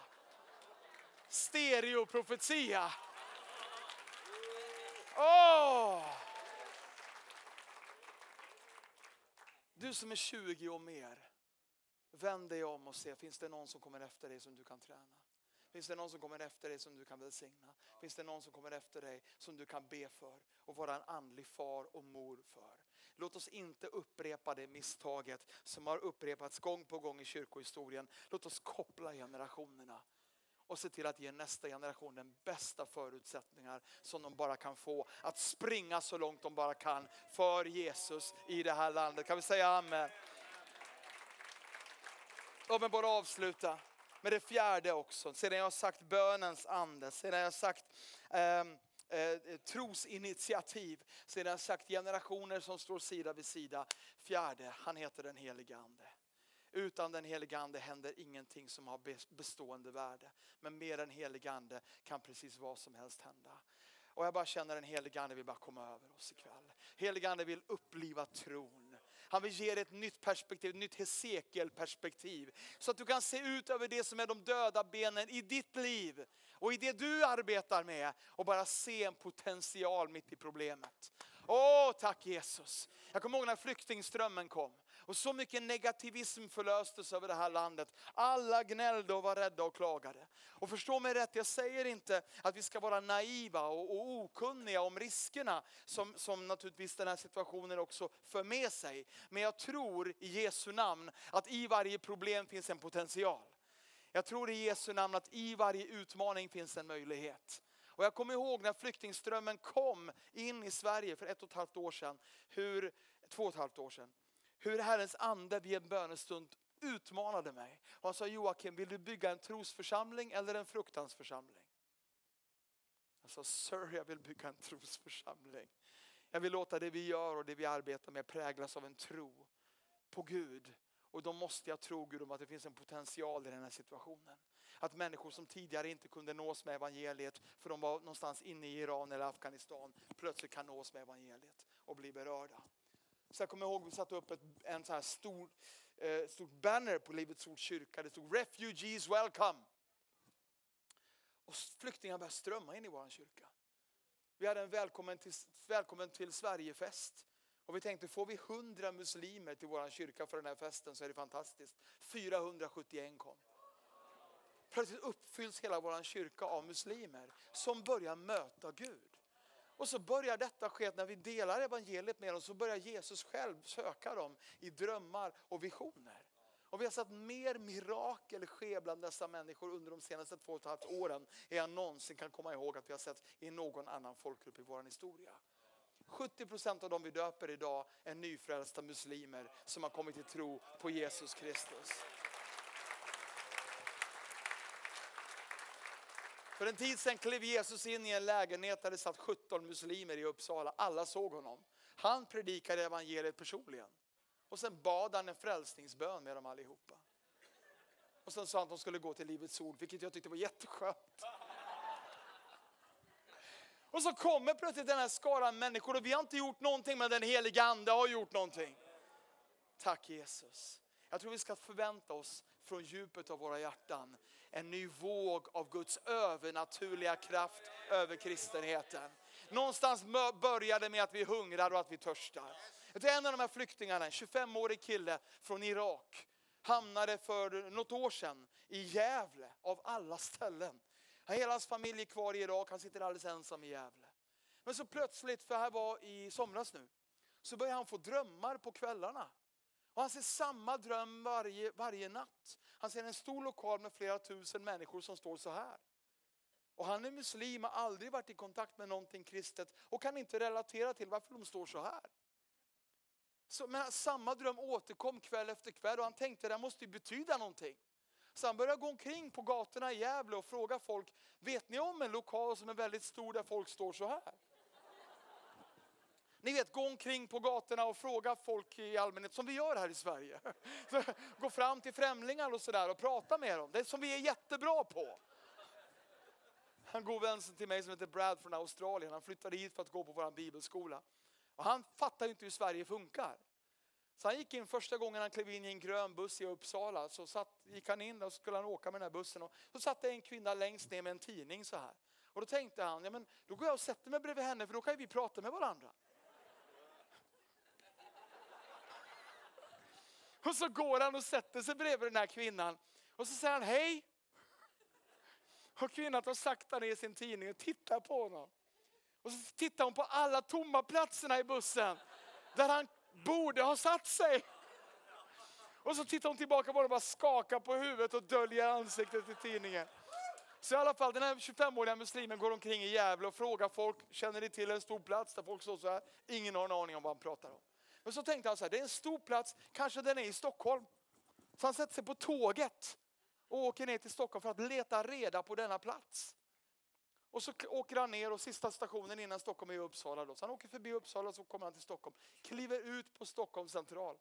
Stereoprofetia. Åh! Oh! Du som är 20 och mer, vänd dig om och se, finns det någon som kommer efter dig som du kan träna? Finns det någon som kommer efter dig som du kan välsigna? Finns det någon som kommer efter dig som du kan be för och vara en andlig far och mor för? Låt oss inte upprepa det misstaget som har upprepats gång på gång i kyrkohistorien. Låt oss koppla generationerna och se till att ge nästa generation den bästa förutsättningar som de bara kan få. Att springa så långt de bara kan för Jesus i det här landet. Kan vi säga amen? Låt mig bara avsluta med det fjärde också. Sedan jag har sagt bönens ande, sedan jag har sagt ehm, eh, trosinitiativ, sedan jag har sagt generationer som står sida vid sida. Fjärde, han heter den helige ande. Utan den helige ande händer ingenting som har bestående värde. Men med den helige ande kan precis vad som helst hända. Och jag bara känner den helige ande vill bara komma över oss ikväll. Helige ande vill uppliva tron. Han vill ge dig ett nytt perspektiv, ett nytt Hesekiel-perspektiv. Så att du kan se ut över det som är de döda benen i ditt liv och i det du arbetar med och bara se en potential mitt i problemet. Åh, tack Jesus. Jag kommer ihåg när flyktingströmmen kom. Och så mycket negativism förlöstes över det här landet. Alla gnällde och var rädda och klagade. Och förstå mig rätt, jag säger inte att vi ska vara naiva och, och okunniga om riskerna som, som naturligtvis den här situationen också för med sig. Men jag tror i Jesu namn att i varje problem finns en potential. Jag tror i Jesu namn att i varje utmaning finns en möjlighet. Och jag kommer ihåg när flyktingströmmen kom in i Sverige för ett och ett halvt år sedan, hur, två och ett halvt år sedan, hur Herrens ande vid en bönestund utmanade mig. Och han sa Joakim, vill du bygga en trosförsamling eller en fruktansförsamling? Jag sa, sir jag vill bygga en trosförsamling. Jag vill låta det vi gör och det vi arbetar med präglas av en tro på Gud. Och då måste jag tro Gud om att det finns en potential i den här situationen. Att människor som tidigare inte kunde nås med evangeliet för de var någonstans inne i Iran eller Afghanistan plötsligt kan nås med evangeliet och bli berörda. Så jag kommer ihåg vi satte upp ett, en så här stor, eh, stort banner på Livets ords kyrka. Det stod Refugees welcome. Och flyktingar började strömma in i vår kyrka. Vi hade en välkommen till, välkommen till Sverigefest. Och vi tänkte, får vi 100 muslimer till vår kyrka för den här festen så är det fantastiskt. 471 kom. Plötsligt uppfylls hela vår kyrka av muslimer som börjar möta Gud. Och så börjar detta ske när vi delar evangeliet med dem så börjar Jesus själv söka dem i drömmar och visioner. Och vi har sett mer mirakel ske bland dessa människor under de senaste två och ett halvt åren än jag någonsin kan komma ihåg att vi har sett i någon annan folkgrupp i vår historia. 70 procent av dem vi döper idag är nyfrälsta muslimer som har kommit till tro på Jesus Kristus. För en tid sedan klev Jesus in i en lägenhet där det satt 17 muslimer i Uppsala. Alla såg honom. Han predikade evangeliet personligen. Och sen bad han en frälsningsbön med dem allihopa. Och sen sa han att de skulle gå till Livets Ord, vilket jag tyckte var jätteskönt. Och så kommer plötsligt den här skaran människor och vi har inte gjort någonting men den heliga ande har gjort någonting. Tack Jesus. Jag tror vi ska förvänta oss från djupet av våra hjärtan en ny våg av Guds övernaturliga kraft över kristenheten. Någonstans börjar det med att vi hungrar och att vi törstar. En av de här flyktingarna, en 25-årig kille från Irak, hamnade för något år sedan i Gävle av alla ställen. Hela hans familj är kvar i Irak, han sitter alldeles ensam i Gävle. Men så plötsligt, för det här var i somras nu, så började han få drömmar på kvällarna. Och han ser samma dröm varje, varje natt. Han ser en stor lokal med flera tusen människor som står så här. Och han är muslim, har aldrig varit i kontakt med någonting kristet och kan inte relatera till varför de står så här. Så, men samma dröm återkom kväll efter kväll och han tänkte det måste ju betyda någonting. Så han började gå omkring på gatorna i Gävle och fråga folk, vet ni om en lokal som är väldigt stor där folk står så här? Ni vet, gå omkring på gatorna och fråga folk i allmänhet, som vi gör här i Sverige. Gå fram till främlingar och sådär och prata med dem. Det är som vi är jättebra på. En god vän till mig som heter Brad från Australien, han flyttade hit för att gå på vår bibelskola. Och han fattar inte hur Sverige funkar. Så han gick in första gången han klev in i en grön buss i Uppsala. Så satt, gick han in och skulle han åka med den här bussen. Och så satt det en kvinna längst ner med en tidning så här. Och då tänkte han, ja men då går jag och sätter mig bredvid henne för då kan vi prata med varandra. Och så går han och sätter sig bredvid den här kvinnan. Och så säger han hej. Och kvinnan tar sakta ner sin tidning och tittar på honom. Och så tittar hon på alla tomma platserna i bussen. Där han borde ha satt sig. Och så tittar hon tillbaka på honom och bara skakar på huvudet och döljer ansiktet i tidningen. Så i alla fall den här 25-åriga muslimen går omkring i Gävle och frågar folk, känner ni till en stor plats där folk står så här? Ingen har en aning om vad han pratar om. Men så tänkte han så här, det är en stor plats, kanske den är i Stockholm. Så han sätter sig på tåget och åker ner till Stockholm för att leta reda på denna plats. Och så åker han ner och sista stationen innan Stockholm är Uppsala. Då. Så han åker förbi Uppsala och så kommer han till Stockholm. Kliver ut på Stockholms central.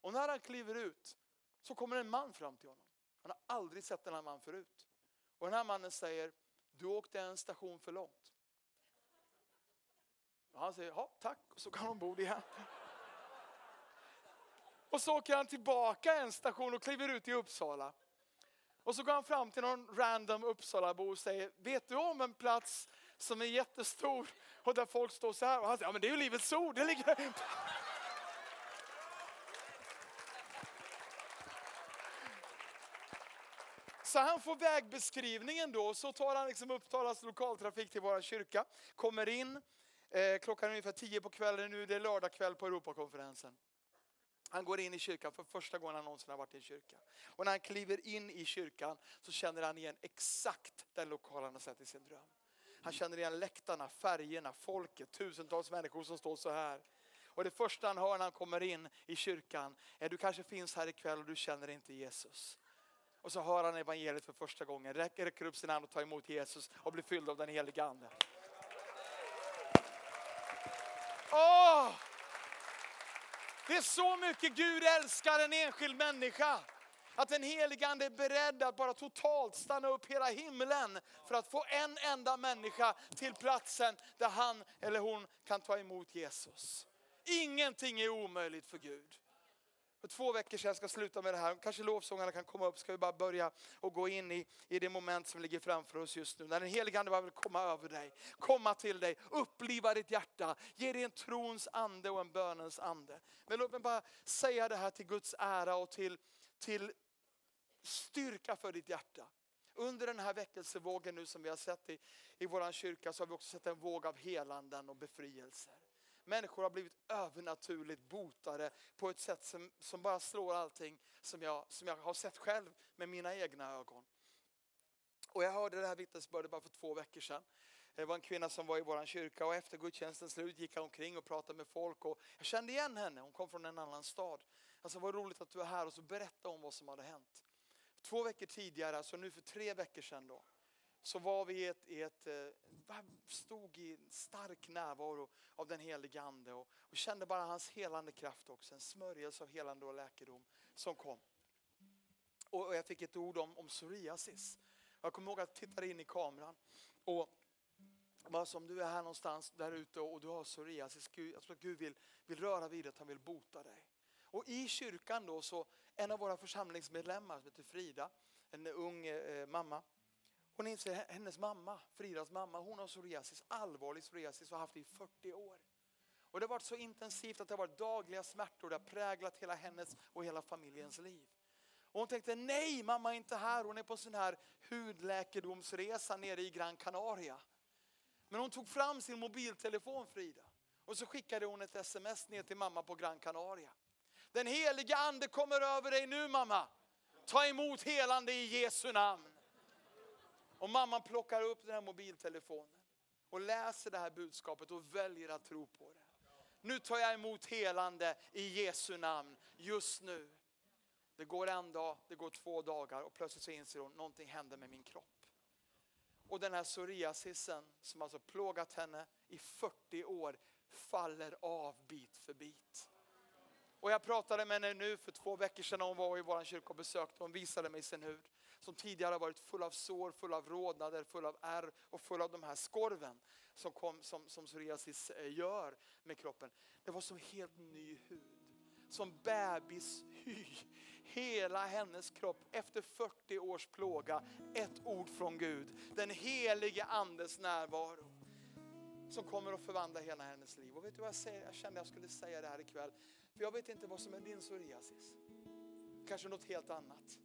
Och när han kliver ut så kommer en man fram till honom. Han har aldrig sett den här mannen förut. Och den här mannen säger, du åkte en station för långt. Och han säger, ja tack, och så går han ombord igen. Och så åker han tillbaka en station och kliver ut i Uppsala. Och så går han fram till någon random Uppsalabo och säger, vet du om en plats som är jättestor och där folk står så här? Och han säger, ja men det är ju Livets Ord. Det ligger... Så han får vägbeskrivningen då, så tar han liksom Uppsalas lokaltrafik till vår kyrka, kommer in, eh, klockan är ungefär tio på kvällen nu, det är lördagkväll på Europakonferensen. Han går in i kyrkan för första gången han någonsin har varit i en kyrka. Och när han kliver in i kyrkan så känner han igen exakt den lokal han har sett i sin dröm. Han känner igen läktarna, färgerna, folket, tusentals människor som står så här. Och det första han hör när han kommer in i kyrkan är du kanske finns här ikväll och du känner inte Jesus. Och så hör han evangeliet för första gången, räcker, räcker upp sin hand och tar emot Jesus och blir fylld av den helige Ande. Åh! Det är så mycket Gud älskar en enskild människa. Att den helige Ande är beredd att bara totalt stanna upp hela himlen för att få en enda människa till platsen där han eller hon kan ta emot Jesus. Ingenting är omöjligt för Gud. För två veckor sedan, jag ska sluta med det här, kanske lovsångarna kan komma upp, ska vi bara börja och gå in i, i det moment som ligger framför oss just nu. När den helige Ande bara vill komma över dig, komma till dig, uppliva ditt hjärta, ge dig en trons ande och en bönens ande. Men låt mig bara säga det här till Guds ära och till, till styrka för ditt hjärta. Under den här väckelsevågen nu som vi har sett i, i vår kyrka så har vi också sett en våg av helanden och befrielser. Människor har blivit övernaturligt botade på ett sätt som, som bara slår allting som jag, som jag har sett själv med mina egna ögon. Och jag hörde det här vittnesbördet bara för två veckor sedan. Det var en kvinna som var i vår kyrka och efter gudstjänstens slut gick hon omkring och pratade med folk. Och jag kände igen henne, hon kom från en annan stad. Alltså vad roligt att du är här och så berättade hon vad som hade hänt. Två veckor tidigare, alltså nu för tre veckor sedan då, så var vi i ett, i ett eh, stod i en stark närvaro av den helige Ande och, och kände bara hans helande kraft också, en smörjelse av helande och läkedom som kom. Och, jag fick ett ord om, om psoriasis. Jag kommer ihåg att jag tittade in i kameran och bara som du är här någonstans där ute och du har psoriasis, Gud, jag tror att Gud vill, vill röra vid dig, att han vill bota dig. Och i kyrkan då så, en av våra församlingsmedlemmar som heter Frida, en ung eh, mamma, hon inser hennes mamma, Fridas mamma, hon har psoriasis, allvarlig psoriasis och har haft det i 40 år. Och det har varit så intensivt att det har varit dagliga smärtor, det har präglat hela hennes och hela familjens liv. Och hon tänkte, nej mamma är inte här, hon är på sån här hudläkedomsresa nere i Gran Canaria. Men hon tog fram sin mobiltelefon Frida och så skickade hon ett sms ner till mamma på Gran Canaria. Den heliga ande kommer över dig nu mamma. Ta emot helande i Jesu namn. Och mamman plockar upp den här mobiltelefonen och läser det här budskapet och väljer att tro på det. Nu tar jag emot helande i Jesu namn just nu. Det går en dag, det går två dagar och plötsligt så inser hon att någonting händer med min kropp. Och den här psoriasisen som alltså plågat henne i 40 år faller av bit för bit. Och jag pratade med henne nu för två veckor sedan när hon var i vår kyrka och besökte. Hon visade mig sin hud som tidigare har varit full av sår, full av rodnader, full av ärr och full av de här skorven som, kom, som, som psoriasis eh, gör med kroppen. Det var som helt ny hud. Som bebishy. Hela hennes kropp efter 40 års plåga, ett ord från Gud. Den helige andes närvaro som kommer att förvandla hela hennes liv. Och vet du vad jag säger? Jag kände jag skulle säga det här ikväll. För jag vet inte vad som är din psoriasis. Kanske något helt annat.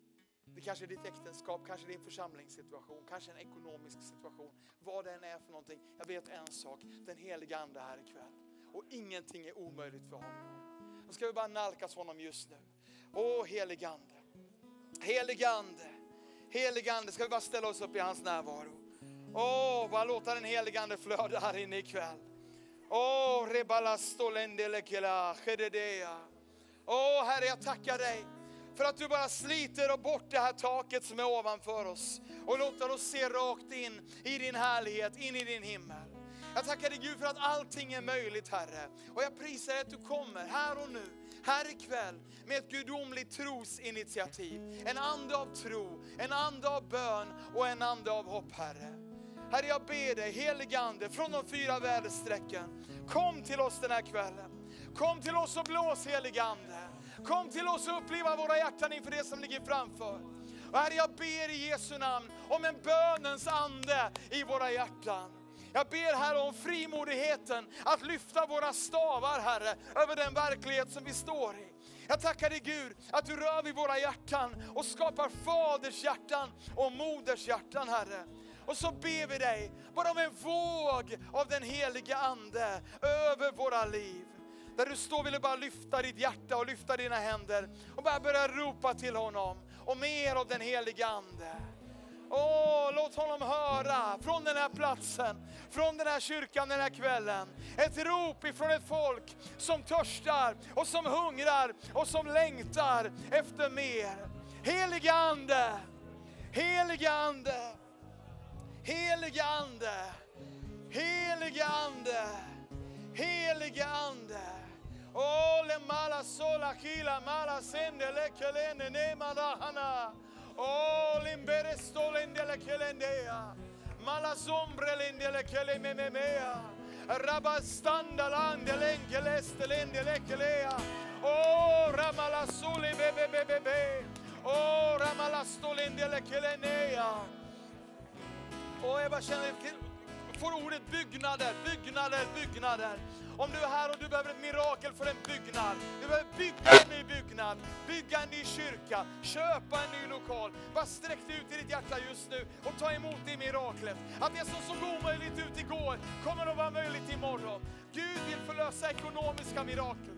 Det kanske är ditt äktenskap, kanske din församlingssituation, kanske en ekonomisk situation. Vad det än är för någonting. Jag vet en sak, den heliga Ande är här ikväll. Och ingenting är omöjligt för honom. Då ska vi bara nalkas honom just nu. Åh helige Ande, helige Ande, helige Ande. Ska vi bara ställa oss upp i hans närvaro. Åh, bara låta den helige Ande flöda här inne ikväll. Åh, rebalastolendelekelaa, chededea. Åh Herre, jag tackar dig för att du bara sliter bort det här taket som är ovanför oss och låter oss se rakt in i din härlighet, in i din himmel. Jag tackar dig Gud för att allting är möjligt Herre. Och jag prisar dig att du kommer här och nu, här ikväll med ett gudomligt trosinitiativ. En ande av tro, en ande av bön och en ande av hopp Herre. Herre jag ber dig helige Ande från de fyra väderstrecken. Kom till oss den här kvällen. Kom till oss och blås helige Ande. Kom till oss och uppliva våra hjärtan inför det som ligger framför. Och herre, jag ber i Jesu namn om en bönens ande i våra hjärtan. Jag ber Herre om frimodigheten att lyfta våra stavar Herre över den verklighet som vi står i. Jag tackar dig Gud att du rör vid våra hjärtan och skapar faders hjärtan och moders hjärtan Herre. Och så ber vi dig bara om en våg av den heliga Ande över våra liv. Där du står vill du bara lyfta ditt hjärta och lyfta dina händer och bara börja ropa till honom och mer av den helige Ande. Åh, låt honom höra från den här platsen, från den här kyrkan den här kvällen. Ett rop ifrån ett folk som törstar och som hungrar och som längtar efter mer. Helige Ande, helige Ande, helige Ande, helige Ande, helige Ande. Ole mala sola hila mala sende le kelene ne mala hana. Ole stolende le kelendea. Mala sombre lende le keleme memea. Rabastanda lande lenge leste lende le kelea. O ramala sole bebe bebe be. O ramala stolende le kelenea. Och jag bara känner, får ordet byggnader, byggnader, byggnader. Om du är här och du behöver ett mirakel för en byggnad, du behöver bygga en ny byggnad, bygga en ny kyrka, köpa en ny lokal. Bara sträck dig ut i ditt hjärta just nu och ta emot det miraklet. Att det som såg omöjligt ut igår kommer att vara möjligt imorgon. Gud vill förlösa ekonomiska mirakel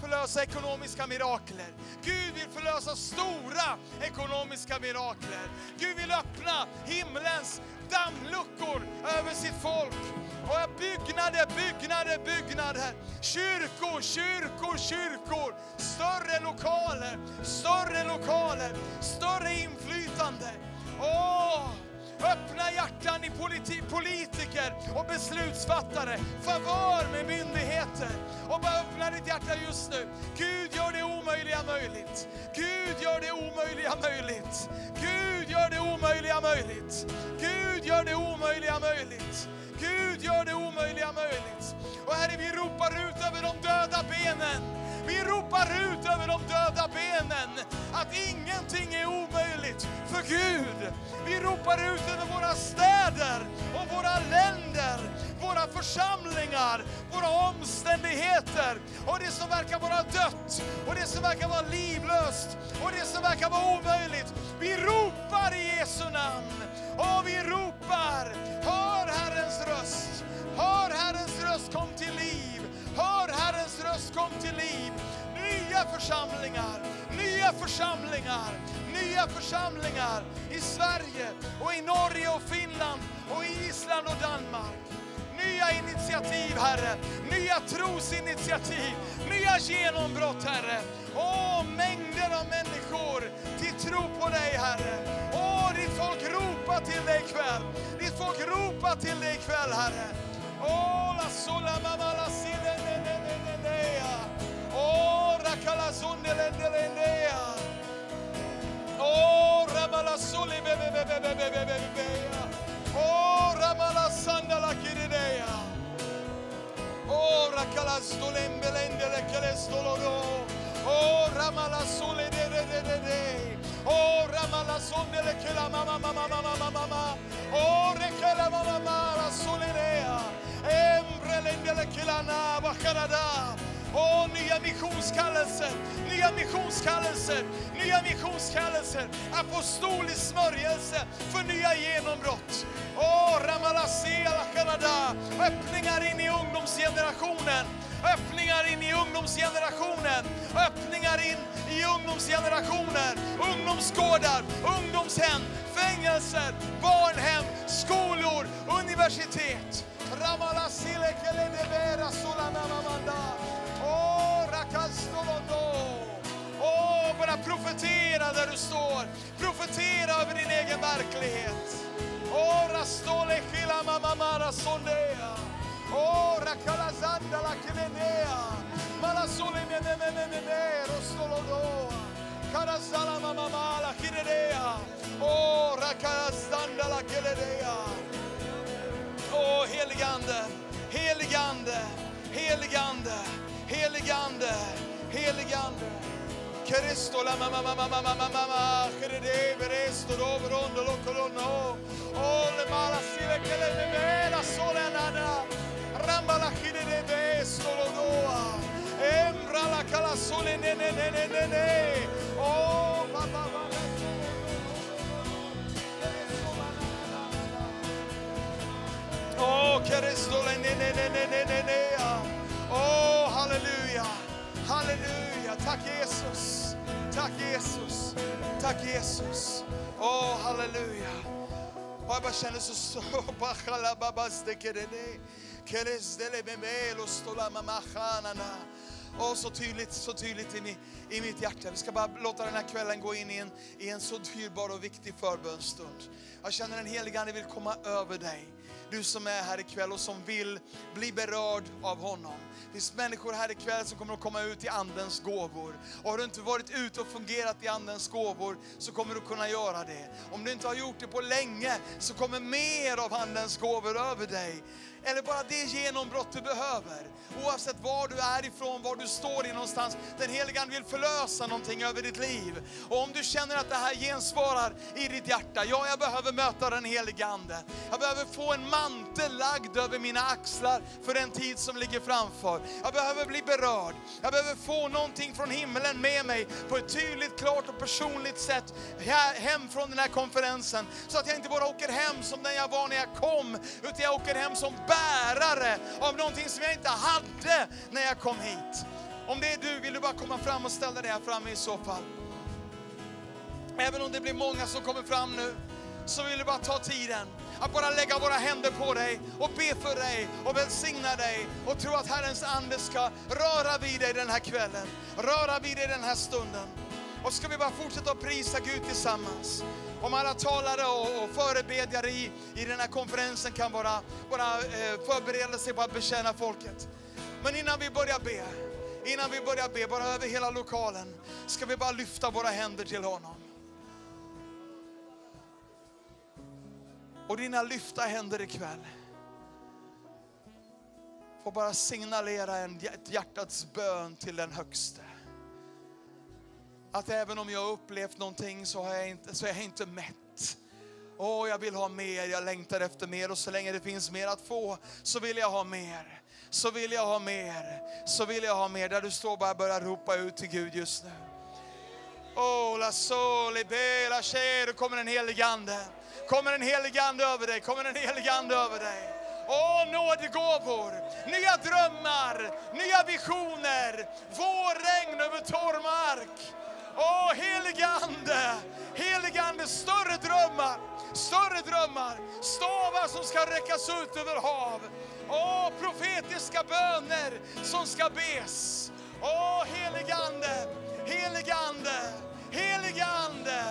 förlösa ekonomiska mirakler. Gud vill förlösa stora ekonomiska mirakler. Gud vill öppna himlens dammluckor över sitt folk. Och byggnader, byggnader, byggnader. Kyrkor, kyrkor, kyrkor. Större lokaler, större lokaler, större inflytande. Åh! Öppna hjärtan i politi politiker och beslutsfattare. Favör med myndigheter. Och bara öppna ditt hjärta just nu. Gud gör det omöjliga möjligt. Gud gör det omöjliga möjligt. Gud gör det omöjliga möjligt. Gud gör det omöjliga möjligt. Gud gör det omöjliga möjligt. Och Herre, vi ropar ut över de döda benen. Vi ropar ut över de döda benen att ingenting är omöjligt för Gud. Vi ropar ut över våra städer och våra länder, församlingar, våra omständigheter och det som verkar vara dött och det som verkar vara livlöst och det som verkar vara omöjligt. Vi ropar i Jesu namn och vi ropar, hör Herrens röst, hör Herrens röst, kom till liv. Hör Herrens röst, kom till liv. Nya församlingar, nya församlingar, nya församlingar i Sverige och i Norge och Finland och i Island och Danmark. Nya initiativ, Herre. Nya trosinitiativ. Nya genombrott, Herre. Åh, mängder av människor till tro på dig, Herre. Åh, ditt folk ropar till dig ikväll. Ditt folk ropar till dig ikväll, Herre. Åh, la sola mamma la sile ne ne ne ne ne Åh, rakala sunde le ne le ne Åh, rabala soli be be be be be be be be be. Åh, ramala sandala kiridea. Åh, rakala stolembelende le kele stoloro. Åh, ramala sole de de de de de. Åh, ramala sonde le kela mama mama mama mama mama. Åh, rekela mama mama solinea. Embrelende le kela na bakarada. Åh, nya missionskallelser, nya missionskallelser, nya missionskallelser, apostolisk smörjelse för nya genombrott. Åh, Ramalasea Kanada. Öppningar in i ungdomsgenerationen, öppningar in i ungdomsgenerationen, öppningar in i ungdomsgenerationer, ungdomsgårdar, ungdomshem, fängelser, barnhem, skolor, universitet. Ramalasile keledevera solanamamanda. Åh, rakastolodo. Bara profetera där du står. Profetera över din egen verklighet. Åh, rastole kila mamamara sondea. Åh, rakalazanda la kelenea. Malasole menemenemene rostolodo. Karazala mamamala kiredea. Åh, rakalazanda la keledea. Åh, heligande, heligande, heligande, heligande, heligande. Cristo la mamma mamma mamma mamma mamma crede veresto dove rondo lo colono oh le mala che le vera sole nada ramba la chide de besto lo doa embra la cala sole ne ne ne ne ne ne oh mamma mamma Oh, che resto le ne ne ne ne ne ne ne Oh, Halleluja, halleluja. Tack Jesus, tack Jesus, tack Jesus. Åh, halleluja. Och jag bara känner så så, Åh, så tydligt, så tydligt i, i mitt hjärta. Vi ska bara låta den här kvällen gå in i en, i en så dyrbar och viktig förbönstund. Jag känner den helige Ande vill komma över dig. Du som är här ikväll och som vill bli berörd av honom. Det finns människor här ikväll som kommer att komma ut i Andens gåvor. Och har du inte varit ute och fungerat i Andens gåvor så kommer du kunna göra det. Om du inte har gjort det på länge så kommer mer av Andens gåvor över dig. Eller bara det genombrott du behöver. Oavsett var du är ifrån, var du står i någonstans. Den helige Ande vill förlösa någonting över ditt liv. Och om du känner att det här gensvarar i ditt hjärta. Ja, jag behöver möta den helige Ande. Jag behöver få en mantel lagd över mina axlar för den tid som ligger framför. Jag behöver bli berörd. Jag behöver få någonting från himlen med mig på ett tydligt, klart och personligt sätt hem från den här konferensen. Så att jag inte bara åker hem som den jag var när jag kom, utan jag åker hem som bärare av någonting som jag inte hade när jag kom hit. Om det är du, vill du bara komma fram och ställa dig här framme i så fall. Även om det blir många som kommer fram nu, så vill du bara ta tiden att bara lägga våra händer på dig och be för dig och välsigna dig och tro att Herrens ande ska röra vid dig den här kvällen, röra vid dig den här stunden. Och ska vi bara fortsätta att prisa Gud tillsammans. Om alla talare och, och förebedjare i, i den här konferensen kan bara, bara eh, förbereda sig på att betjäna folket. Men innan vi börjar be, innan vi börjar be, bara över hela lokalen, ska vi bara lyfta våra händer till honom. Och dina lyfta händer ikväll får bara signalera en, ett hjärtats bön till den högste. Att även om jag har upplevt någonting så, har jag inte, så är jag inte mätt. Åh, jag vill ha mer, jag längtar efter mer och så länge det finns mer att få så vill jag ha mer. Så vill jag ha mer, så vill jag ha mer. Där du står bara börja ropa ut till Gud just nu. Oh, la sole bela cher, kommer en helig ande. Kommer en helig ande över dig, kommer en helig ande över dig. Åh, nådegåvor, nya drömmar, nya visioner, vårregn över torr mark. Åh, helige ande, helige ande, större drömmar, större drömmar, stavar som ska räckas ut över hav. Åh, profetiska böner som ska bes. Åh, helige ande, Helige ande, Helige ande,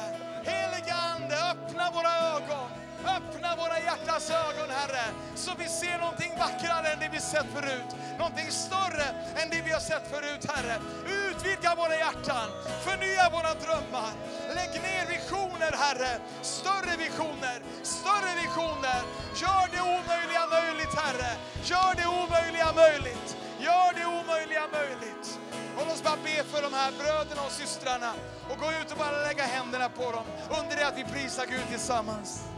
helige ande, öppna våra ögon. Öppna våra hjärtas ögon, Herre, så vi ser någonting vackrare än det vi sett förut. Någonting större än det vi har sett förut, Herre. Utvidga våra hjärtan, förnya våra drömmar. Lägg ner visioner, Herre. Större visioner, större visioner. Gör det omöjliga möjligt, Herre. Gör det omöjliga möjligt. Gör det omöjliga möjligt. Och låt oss bara be för de här bröderna och systrarna och gå ut och bara lägga händerna på dem under det att vi prisar Gud tillsammans.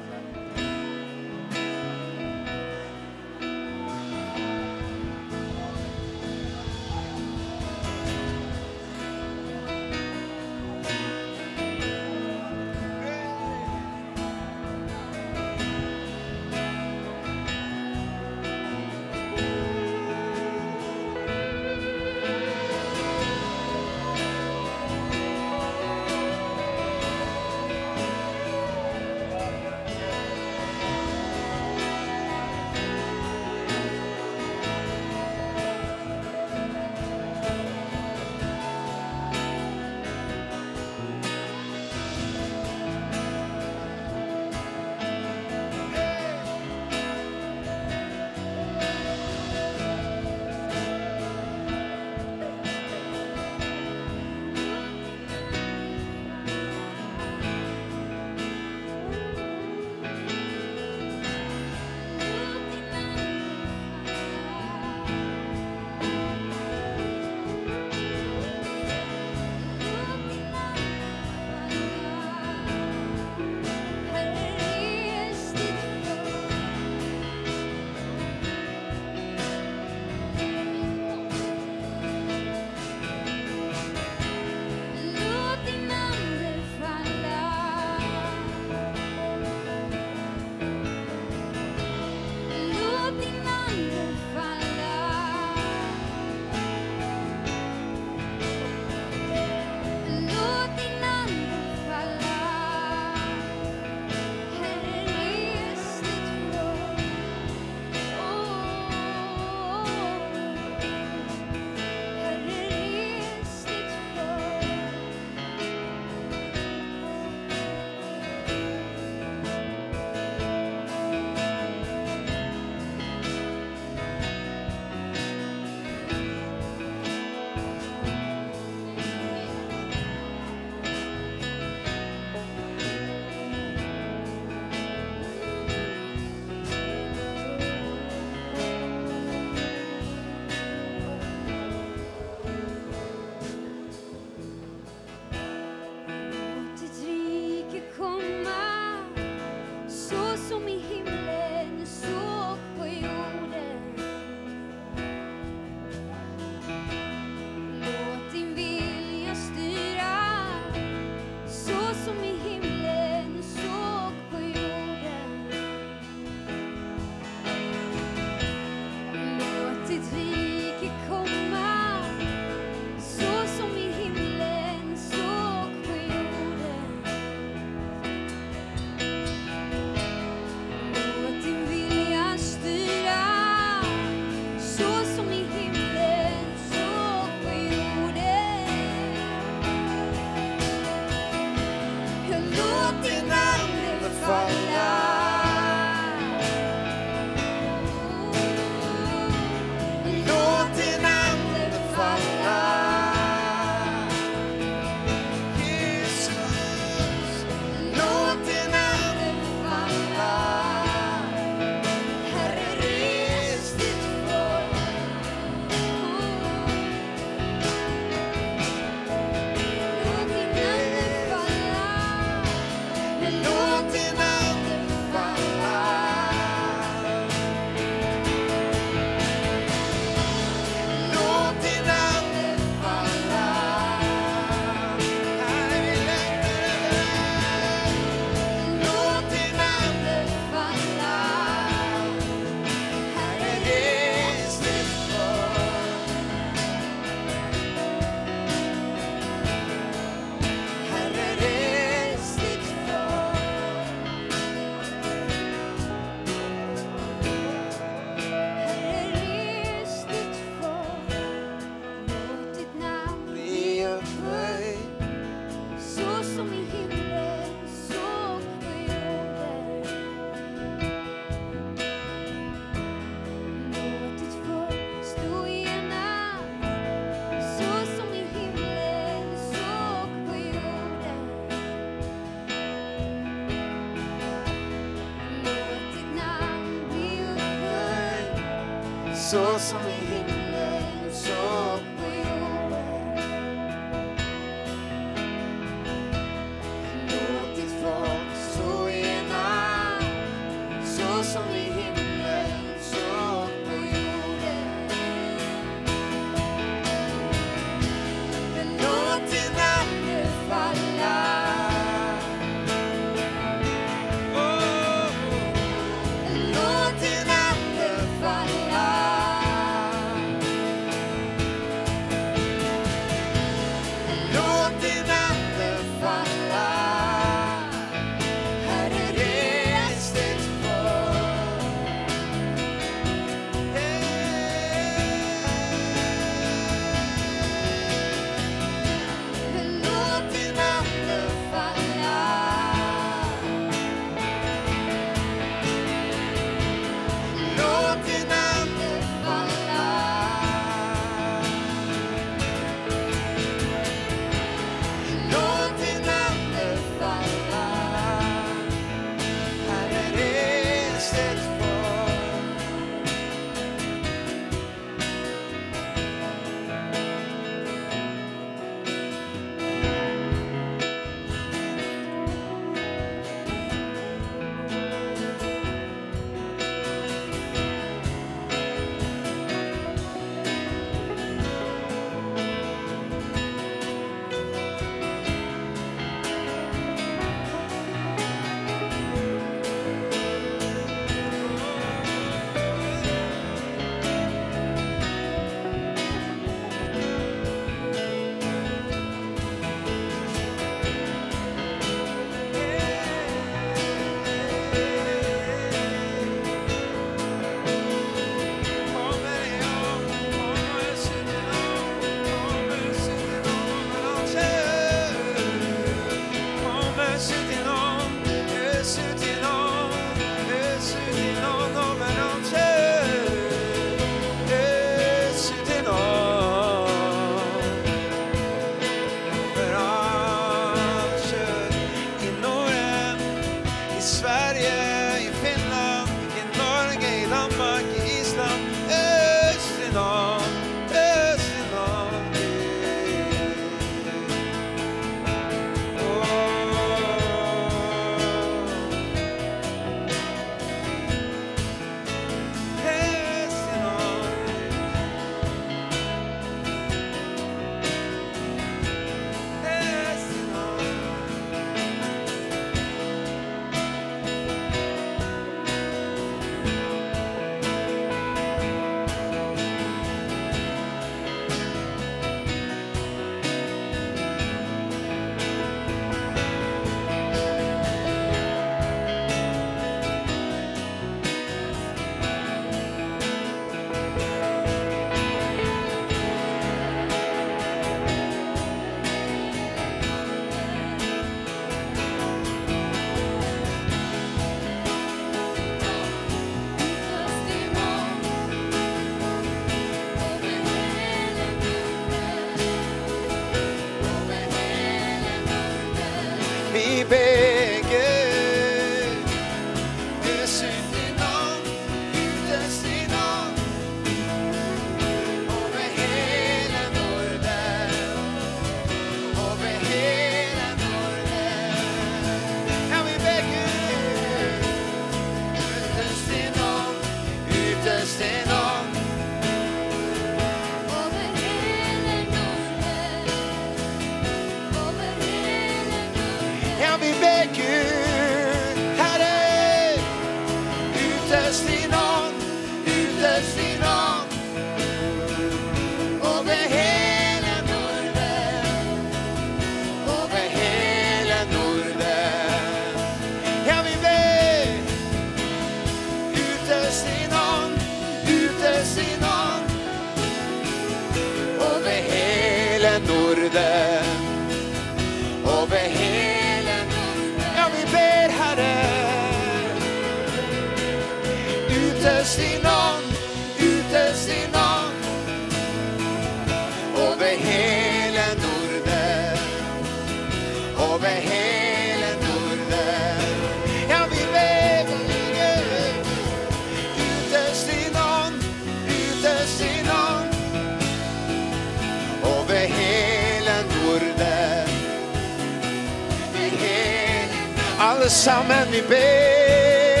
Sammen vi ber.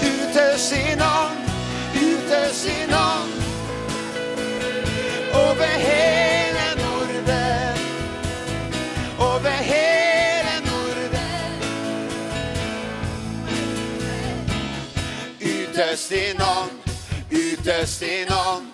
Utös i nån, utös i nån över hela Norden, över hela Norden. Utös i nån, utös i nån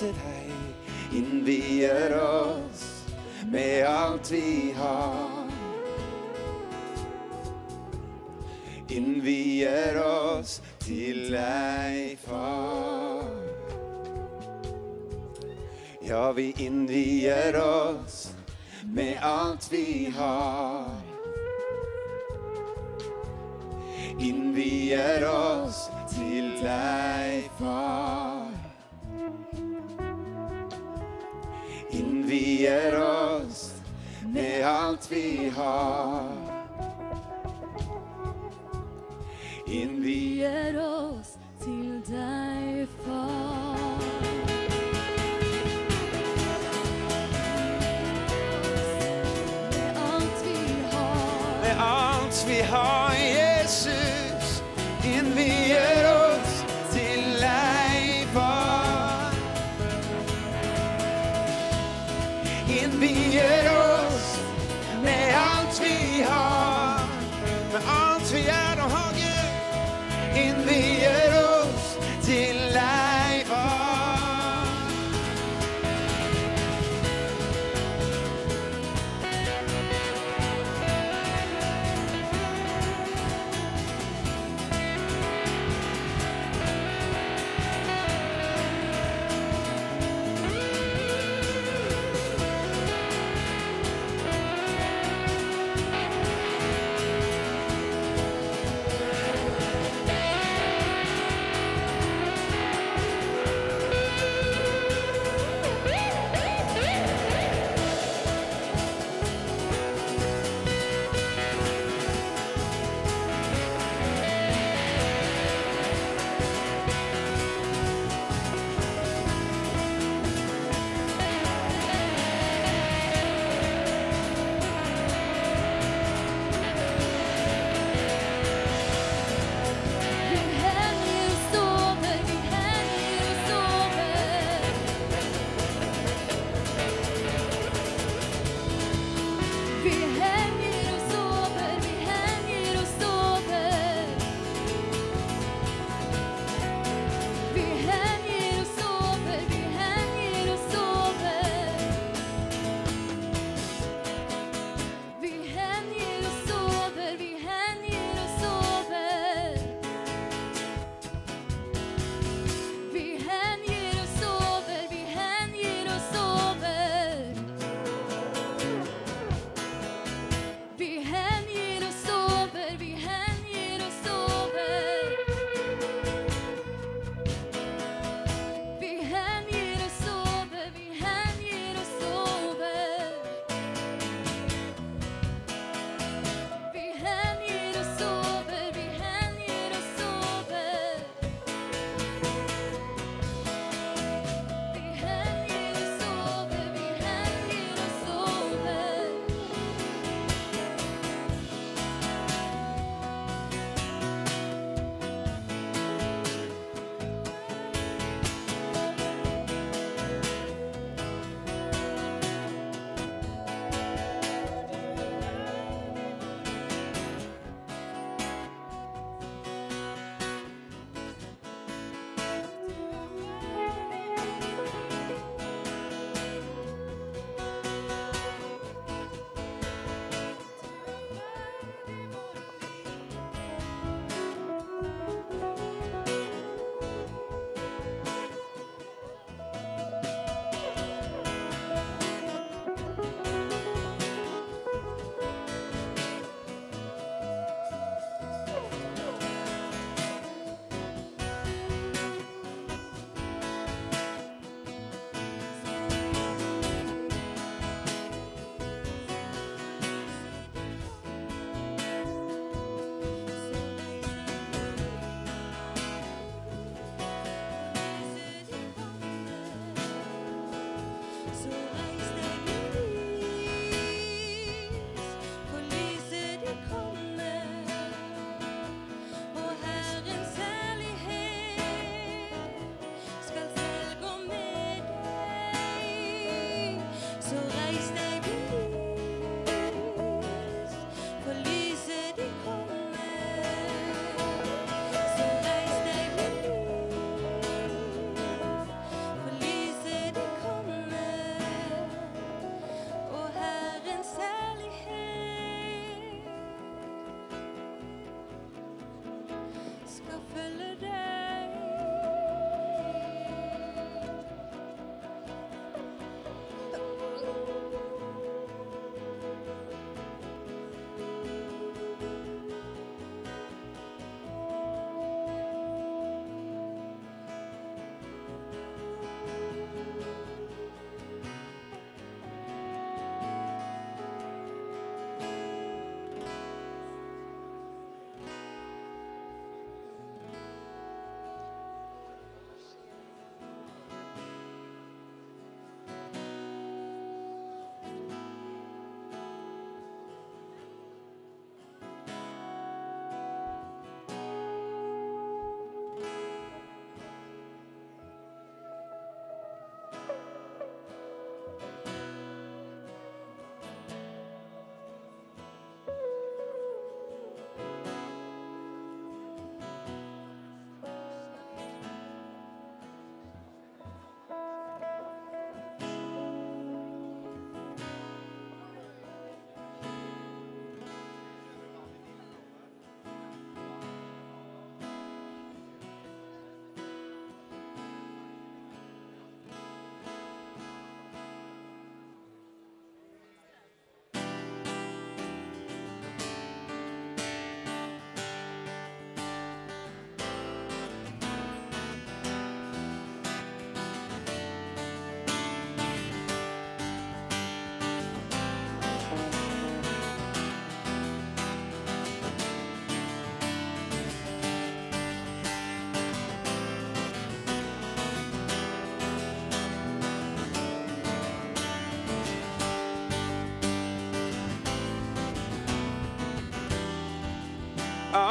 till dig invier oss med allt vi har. Invier oss till dig, Far. Ja, vi invier oss med allt vi har.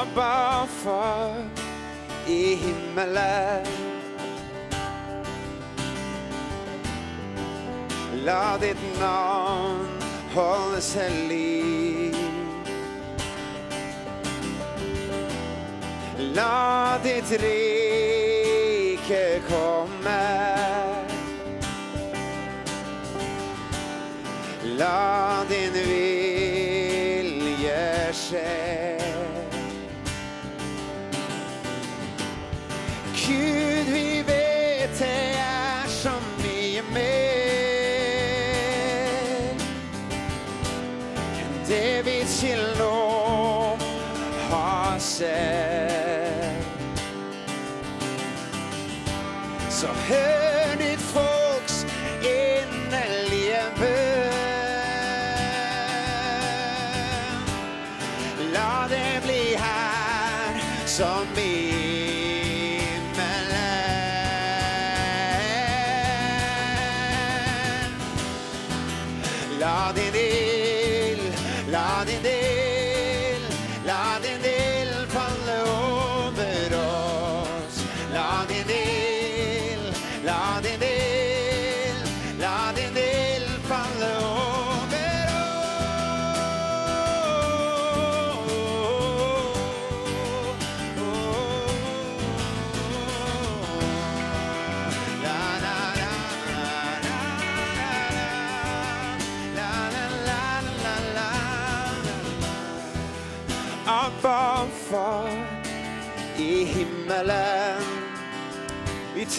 jobbar för i himmelen. Låt ditt namn hålla sig liv. Låt ditt rike komma. Låt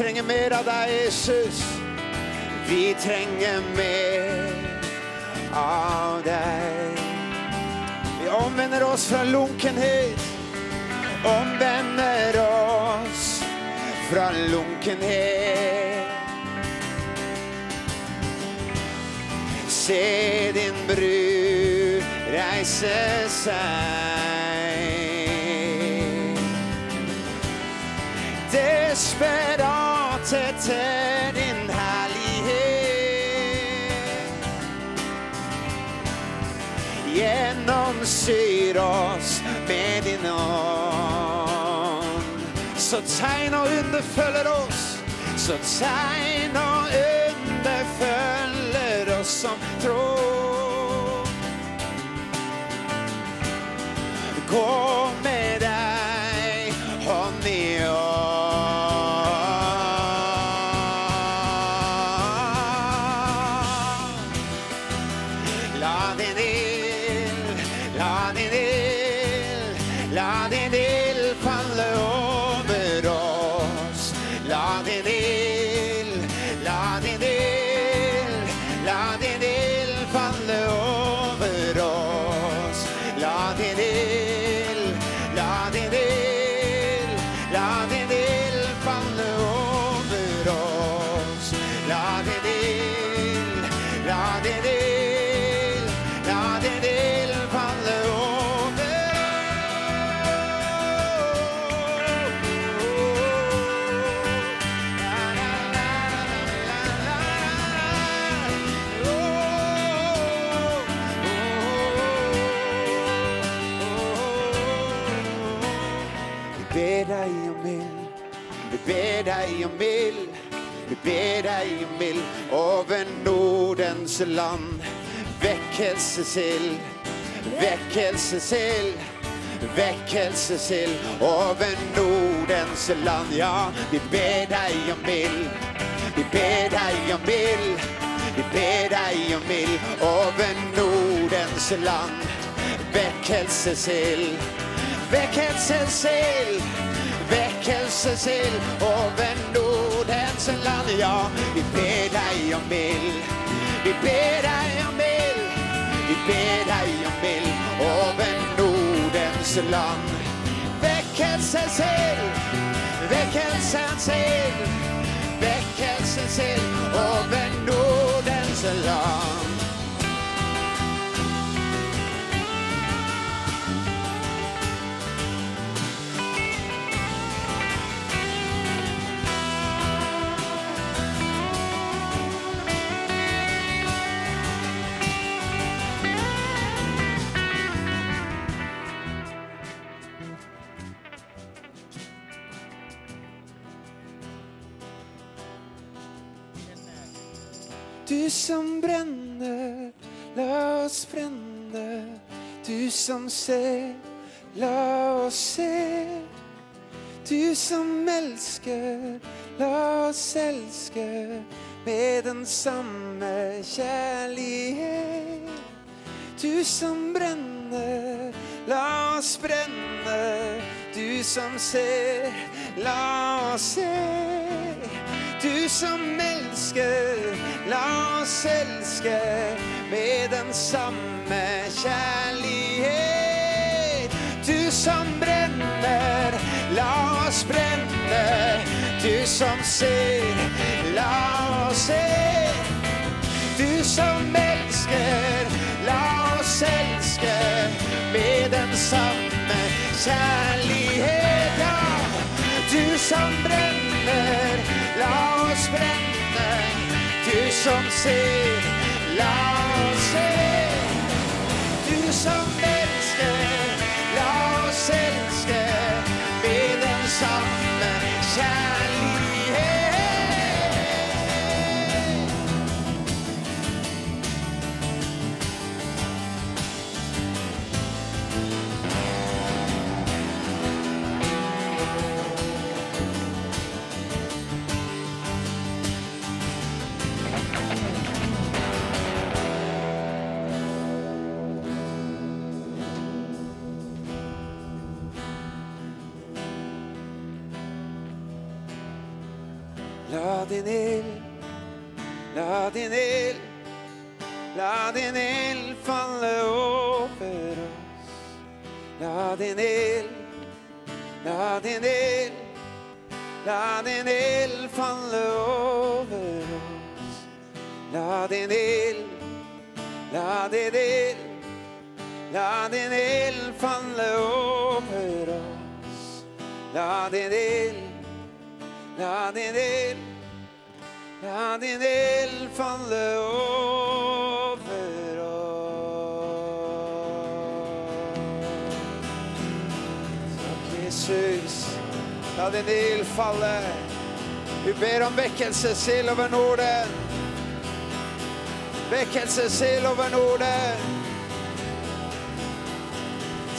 tränger mer av dig Jesus. Vi tränger mer av dig. Vi omvänder oss från lunkenhet. Omvänder oss från lunkenhet. Se din brud rejse sig. Desperat etter din härlighet Gjennomsyr oss med din ånd. Så tegn og under følger oss. Så tegn og under følger oss som tror. Gå be dig mild över Nordens land. Väckelse till, väckelse till väckelse till över Nordens land. Ja, vi ber dig om mild, vi ber dig om mild, vi ber dig om mild över Nordens land. Väckelse till, väckelse till, väckelse till över Nordens land. Ja, vi ber dig om vill, vi ber dig om vill, vi ber dig om vill över Nordens land. Väckelsesild, Väckelsens eld. Över Nordens land. Du som bränner, la oss bränna. Du som ser, la oss se. Du som älskar, la oss älska med en samme kärlighet. Du som bränner, la oss bränna. Du som ser, la oss se. Du som älskar, la oss älska med den samme kärlighet. Du som bränner, la oss bränna. Du som ser, la oss se. Du som älskar, la oss älska med den samme kärlighet. Ja, du som bränner, la oss bränna. Du som ser, la oss se. Du som älskar, La din eld, la din eld, la din eld falla över oss. La din eld, la din eld, la din eld falla över oss. La din eld, la din eld, la din eld falla över oss. La din eld, La din eld, Ja, din eld faller över oss. Tack Jesus, ja, din eld faller Vi ber om väckelse, sill över Norden. Väckelsesel över Norden.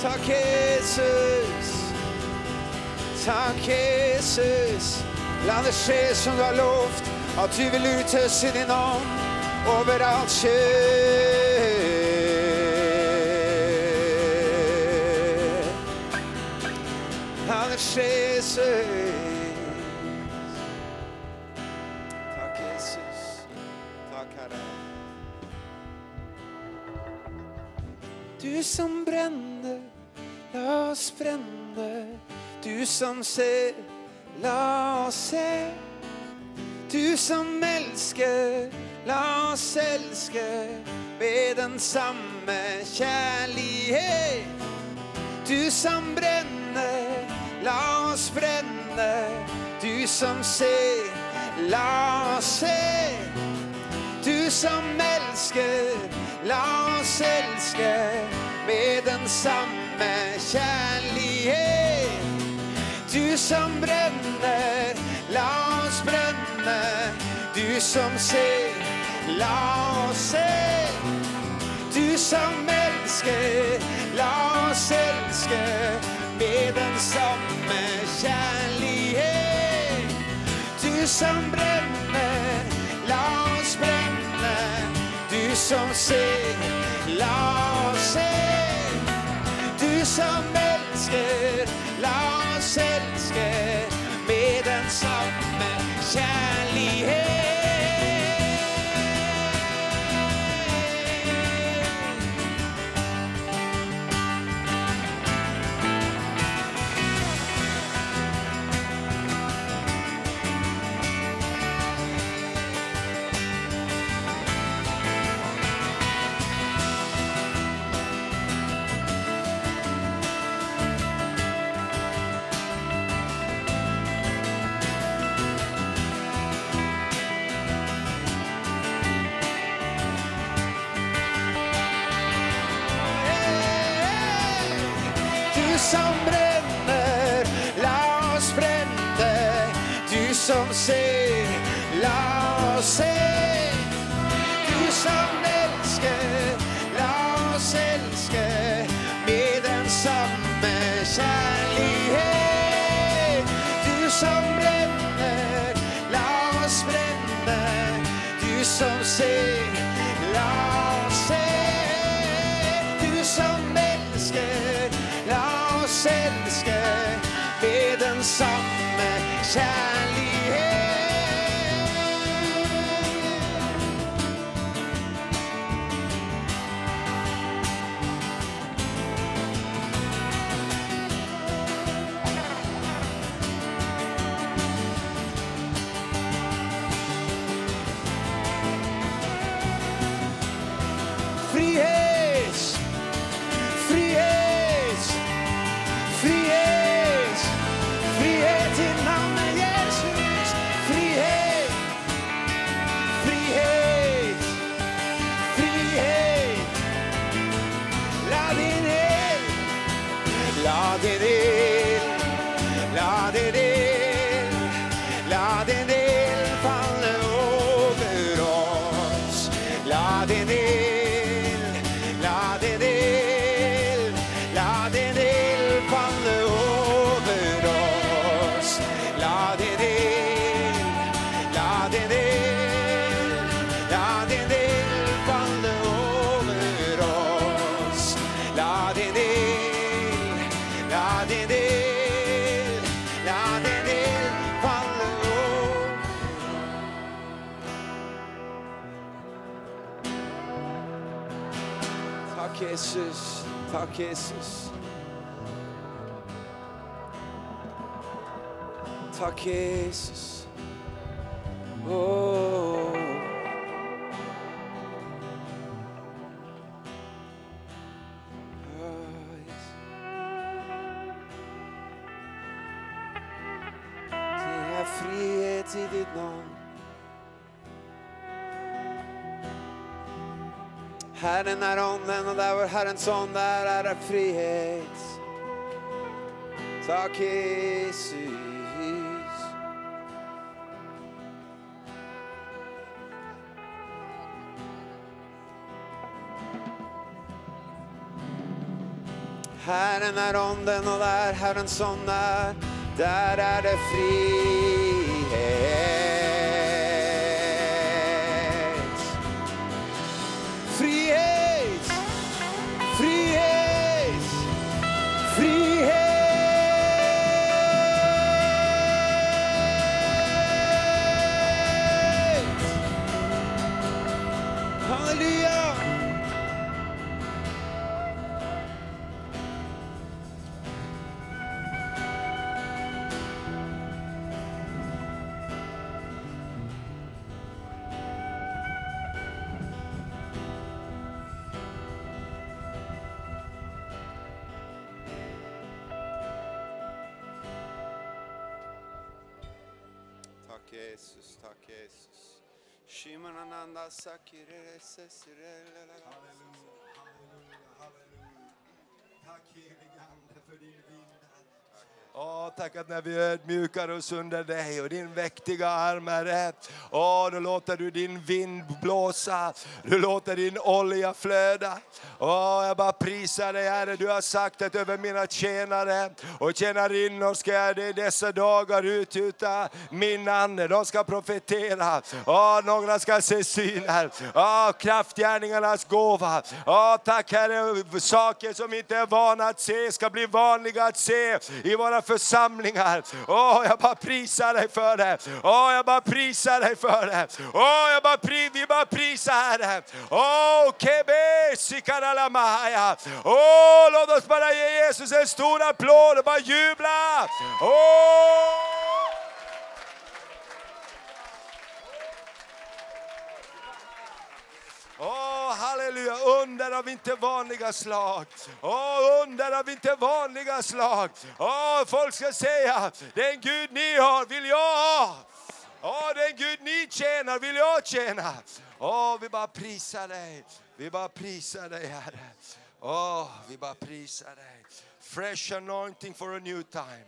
Tack Jesus. Tack Jesus. Landet sker som du har lovt, att du vill utösa din namn över allt kött. Landet sker. Tack Jesus. Tack Herre. Du som brände, la oss bränna. Du som ser, la oss se. Du som älskar, la oss älska med den samme kärlighet. Du som bränner, la oss bränna. Du som ser, la oss se. Du som älskar, la oss älska med den samme kärlighet. Du som bränner, Lars oss bränna. Du som ser, Lars är se. Du som älskar, Lars älskar älska med den samma kärlighet. Du som bränner, Lars bränner. Du som ser, Lars är se. Du som älskar, Lars älskar älska med Tack Jesus. Oh. Oh, yes. Det är frihet i ditt namn. Herren är onden och där var Herrens son, där är det frihet. Tack Jesus. Herren är onden och där Herrens son är, där är det frihet. sirenler tack att när vi ödmjukar oss under dig och din mäktiga arm, Herre. Åh, då låter du din vind blåsa, du låter din olja flöda. Åh, jag bara prisar dig, Herre. Du har sagt att över mina tjänare och tjänarinnor ska jag i dessa dagar utgjuta min ande. De ska profetera. Åh, några ska se syner. Åh, kraftgärningarnas gåva. Åh, tack Herre, saker som inte är vana att se ska bli vanliga att se i våra församlingar. Åh, jag bara prisar dig för det. Åh, jag bara prisar dig för det. Åh, jag bara pri, vi bara prisar dig. Åh, kebe sikaralamaya. Åh, låt oss bara ge Jesus en stor applåd och bara jubla. Åh! Åh, halleluja, under av inte vanliga slag. Åh, under av inte vanliga slag. Åh, folk ska säga, den Gud ni har vill jag ha. Åh, den Gud ni tjänar vill jag tjäna. Åh, vi bara prisar dig. Vi bara prisar dig, Herre. Åh, vi bara prisar dig. Fresh anointing for a new time.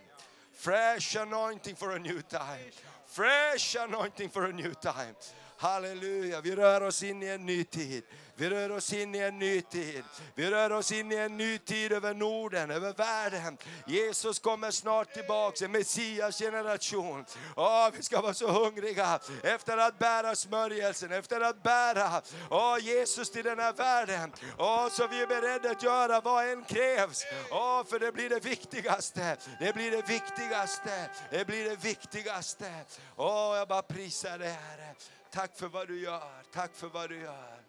Fresh anointing for a new time. Fresh anointing for a new time. Halleluja, vi rör oss in i en ny tid. Vi rör oss in i en ny tid. Vi rör oss in i en ny tid över Norden, över världen. Jesus kommer snart tillbaks, en Messias generation. Åh, vi ska vara så hungriga efter att bära smörjelsen, efter att bära åh, Jesus till den här världen. Åh, så vi är beredda att göra vad än krävs. Åh, för det blir det viktigaste. Det blir det viktigaste. Det blir det viktigaste. Åh, jag bara prisar dig Herre. Tack för vad du gör. Tack för vad du gör.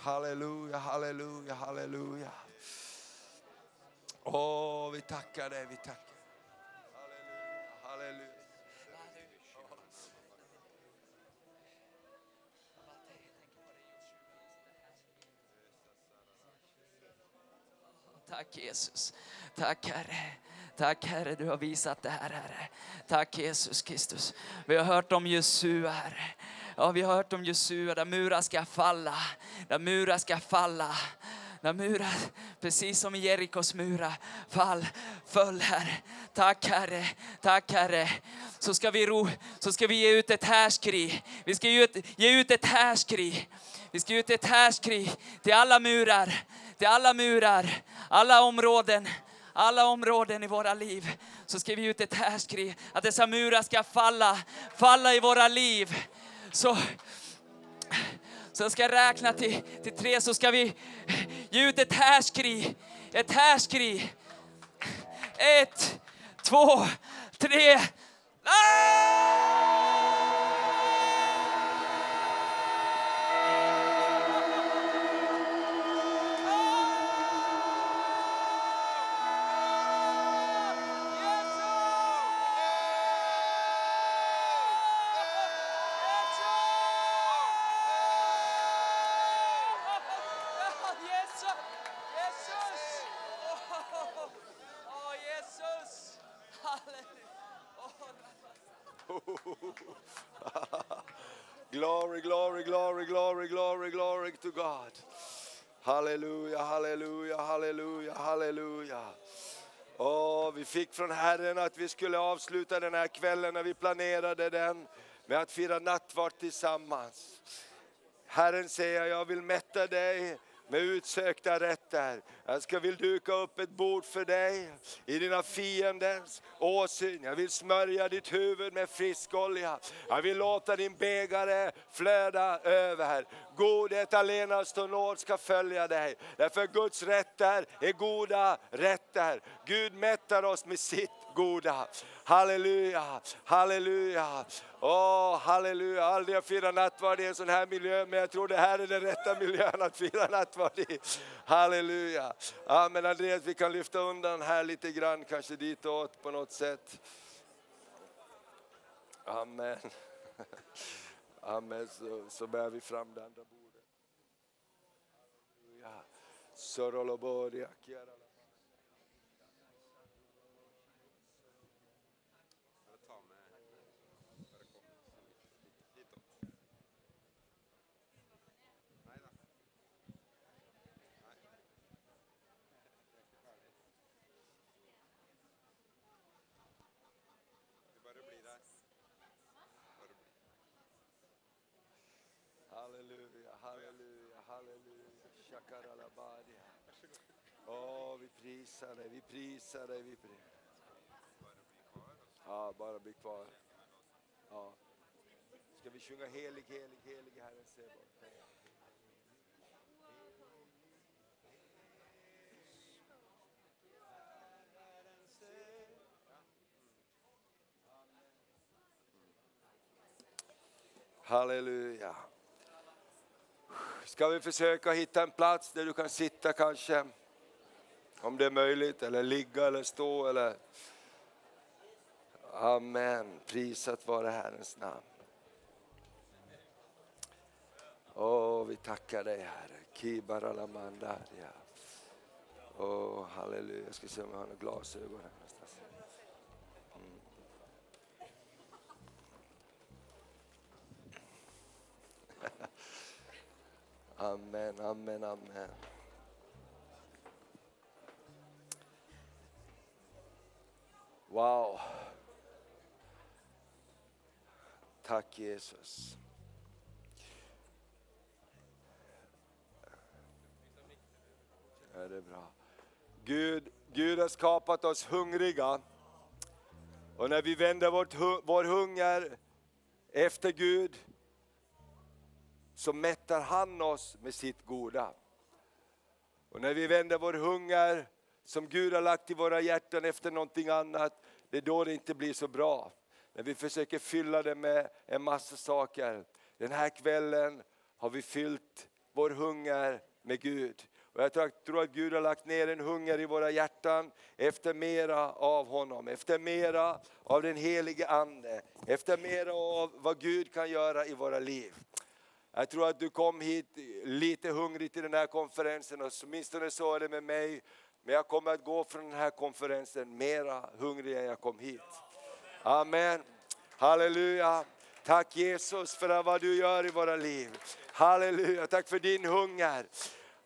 Halleluja, halleluja, halleluja. Åh, vi tackar dig, vi tackar. Halleluja, halleluja. Tack Jesus. Tack Herre. Tack Herre, du har visat det här Herre. Tack Jesus Kristus. Vi har hört om Jesua Herre. Ja, vi har hört om Jesua där murar ska falla. Där murar ska falla. Där murar, precis som i Jerikos murar, fall, föll Herre. Tack Herre, tack Herre. Så ska vi, ro, så ska vi ge ut ett härskri. Vi ska ge ut, ge ut ett härskri. Vi ska ge ut ett härskri till alla murar, till alla murar, alla områden alla områden i våra liv så ska vi ge ut ett härskri att dessa murar ska falla, falla i våra liv. Så, så jag ska räkna till, till tre så ska vi ge ut ett härskri, ett härskri. Ett, två, tre. Ah! Vi fick från Herren att vi skulle avsluta den här kvällen när vi planerade den med att fira nattvard tillsammans. Herren säger, jag vill mätta dig med utsökta rätter. Jag ska vill duka upp ett bord för dig i dina fienders åsyn. Jag vill smörja ditt huvud med frisk olja. Jag vill låta din bägare flöda över. Godhet allenast och nåd ska följa dig. Därför Guds rätter är goda rätter. Gud mättar oss med sitt goda. Halleluja, halleluja. Åh, halleluja. Aldrig har firat nattvard i en sån här miljö, men jag tror det här är den rätta miljön att fira nattvard i. Halleluja. Ja, men Andreas, vi kan lyfta undan här lite grann, kanske ditåt på något sätt. Amen. Amen, så, så bär vi fram det andra bordet. Halleluja. Halleluja. Shakaralabadia. Åh, vi prisar dig, vi prisar dig, vi prisar Ja, bara bli kvar. Ja. Ska vi sjunga helig, helig, helig Herren Sebaot? Halleluja. Ska vi försöka hitta en plats där du kan sitta kanske? Om det är möjligt, eller ligga eller stå eller... Amen, prisat vare Herrens namn. Åh, vi tackar dig Herre. Kibaralamandaria. Åh, halleluja. Jag ska se om jag har några glasögon här Amen, amen, amen. Wow. Tack Jesus. Ja, det är bra. Gud, Gud har skapat oss hungriga. Och när vi vänder vårt, vår hunger efter Gud så mättar han oss med sitt goda. Och när vi vänder vår hunger som Gud har lagt i våra hjärtan efter någonting annat, det är då det inte blir så bra. När vi försöker fylla det med en massa saker. Den här kvällen har vi fyllt vår hunger med Gud. Och jag tror- tror att Gud har lagt ner en hunger i våra hjärtan efter mera av honom, efter mera av den helige Ande, efter mera av vad Gud kan göra i våra liv. Jag tror att du kom hit lite hungrig till den här konferensen åtminstone så är det med mig. Men jag kommer att gå från den här konferensen mera hungrig än jag kom hit. Amen. Halleluja. Tack Jesus för vad du gör i våra liv. Halleluja, tack för din hunger.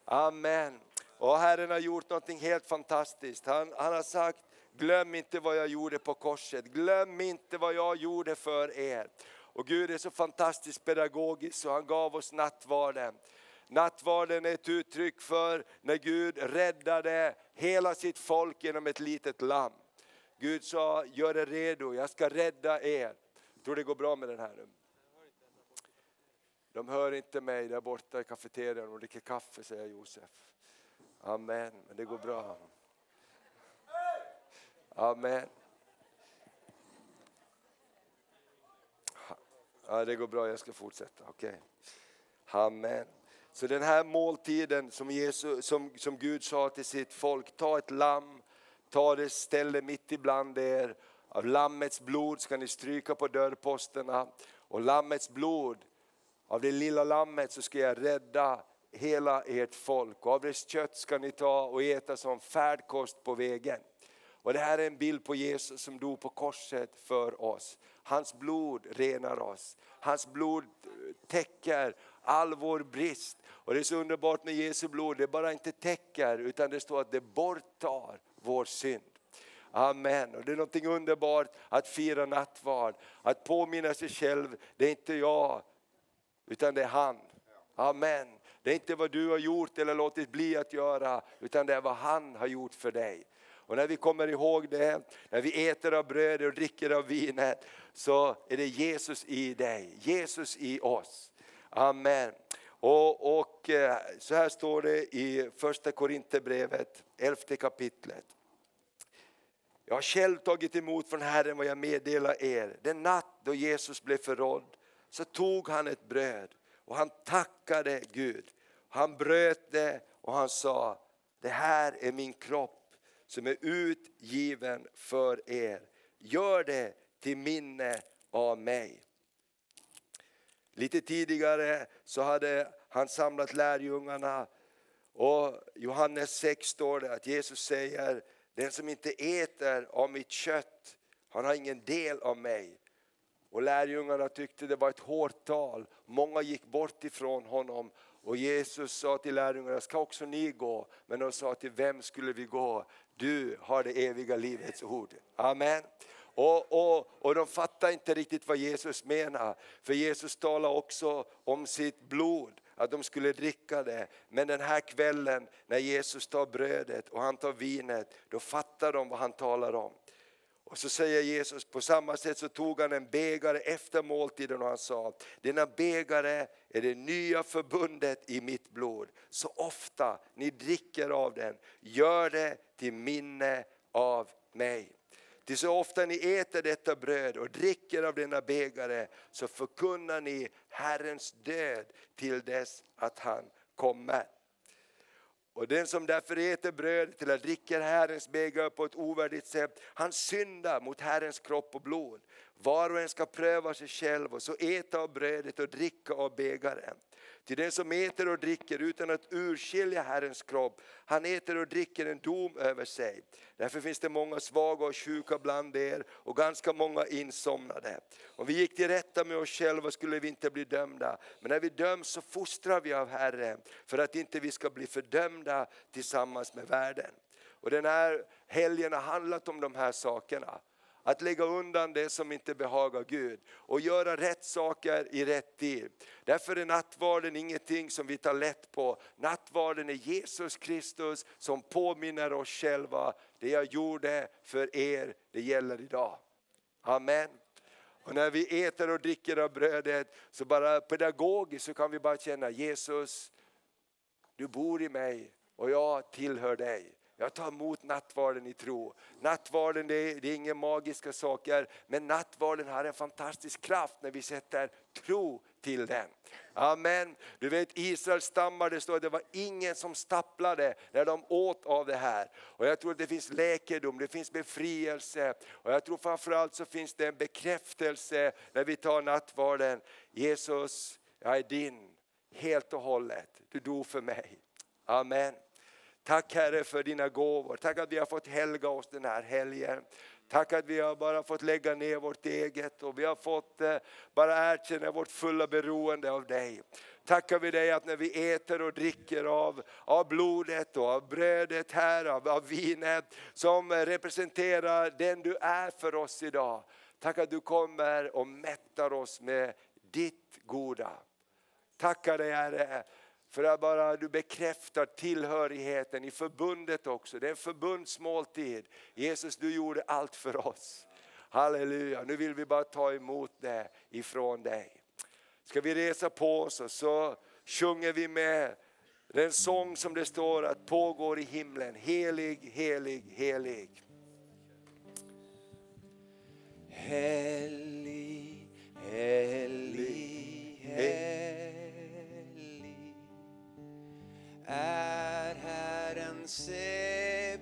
Amen. Och Herren har gjort något helt fantastiskt. Han, han har sagt, glöm inte vad jag gjorde på korset. Glöm inte vad jag gjorde för er. Och Gud är så fantastiskt pedagogisk så han gav oss nattvarden. Nattvarden är ett uttryck för när Gud räddade hela sitt folk genom ett litet lamm. Gud sa, gör er redo, jag ska rädda er. Jag Tror det går bra med den här nu? De hör inte mig där borta i kafeterian och dricker kaffe, säger Josef. Amen, men det går bra. Amen. Ja, det går bra, jag ska fortsätta. Okej. Amen. Så den här måltiden som, Jesus, som, som Gud sa till sitt folk, ta ett lamm, ta det, ställ det mitt ibland er. Av lammets blod ska ni stryka på dörrposterna och lammets blod, av det lilla lammet så ska jag rädda hela ert folk. Och av dess kött ska ni ta och äta som färdkost på vägen. Och det här är en bild på Jesus som dog på korset för oss. Hans blod renar oss. Hans blod eh, täcker all vår brist. Och det är så underbart med Jesu blod, det bara inte täcker utan det står att det borttar vår synd. Amen. Och det är något underbart att fira nattvard, att påminna sig själv, det är inte jag utan det är han. Amen. Det är inte vad du har gjort eller låtit bli att göra utan det är vad han har gjort för dig. Och när vi kommer ihåg det, när vi äter av brödet och dricker av vinet så är det Jesus i dig, Jesus i oss. Amen. Och, och eh, så här står det i första Korinthierbrevet, elfte kapitlet. Jag har själv tagit emot från Herren vad jag meddelar er. Den natt då Jesus blev förrådd så tog han ett bröd och han tackade Gud. Han bröt det och han sa, det här är min kropp som är utgiven för er. Gör det till minne av mig. Lite tidigare så hade han samlat lärjungarna och Johannes 6 står det att Jesus säger, den som inte äter av mitt kött, han har ingen del av mig. Och lärjungarna tyckte det var ett hårt tal. Många gick bort ifrån honom. Och Jesus sa till lärjungarna, ska också ni gå? Men de sa, till vem skulle vi gå? Du har det eviga livets ord. Amen. Och, och, och de fattar inte riktigt vad Jesus menar. För Jesus talar också om sitt blod, att de skulle dricka det. Men den här kvällen när Jesus tar brödet och han tar vinet, då fattar de vad han talar om. Och så säger Jesus, på samma sätt så tog han en bägare efter måltiden och han sa, denna bägare är det nya förbundet i mitt blod. Så ofta ni dricker av den, gör det till minne av mig. Till så ofta ni äter detta bröd och dricker av denna bägare så förkunnar ni Herrens död till dess att han kommer. Och den som därför äter brödet eller dricker Herrens bägare på ett ovärdigt sätt, han syndar mot Herrens kropp och blod. Var och en ska pröva sig själv och så äta av brödet och dricka av bägaren. Till den som äter och dricker utan att urskilja Herrens kropp, han äter och dricker en dom över sig. Därför finns det många svaga och sjuka bland er och ganska många insomnade. Om vi gick till rätta med oss själva skulle vi inte bli dömda. Men när vi döms så fostrar vi av Herren för att inte vi ska bli fördömda tillsammans med världen. Och den här helgen har handlat om de här sakerna att lägga undan det som inte behagar Gud och göra rätt saker i rätt tid. Därför är nattvarden ingenting som vi tar lätt på. Nattvarden är Jesus Kristus som påminner oss själva, det jag gjorde för er, det gäller idag. Amen. Och när vi äter och dricker av brödet så bara pedagogiskt så kan vi bara känna Jesus, du bor i mig och jag tillhör dig. Jag tar emot nattvarden i tro. Nattvarden det är, det är inga magiska saker, men nattvarden har en fantastisk kraft när vi sätter tro till den. Amen. Du vet Israels stammar, det står att det var ingen som stapplade när de åt av det här. Och jag tror att det finns läkedom, det finns befrielse. Och jag tror framförallt så finns det en bekräftelse när vi tar nattvarden. Jesus, jag är din helt och hållet. Du dog för mig. Amen. Tack Herre för dina gåvor. Tack att vi har fått helga oss den här helgen. Tack att vi har bara fått lägga ner vårt eget och vi har fått eh, bara erkänna vårt fulla beroende av dig. Tackar vi dig att när vi äter och dricker av, av blodet och av brödet här, av, av vinet som representerar den du är för oss idag. Tack att du kommer och mättar oss med ditt goda. Tackar dig Herre för att bara du bekräftar tillhörigheten i förbundet också. Det är en förbundsmåltid. Jesus du gjorde allt för oss. Halleluja, nu vill vi bara ta emot det ifrån dig. Ska vi resa på oss och så sjunger vi med den sång som det står att pågår i himlen. Helig, helig, helig. Helig, helig, helig är Herren Sebaot.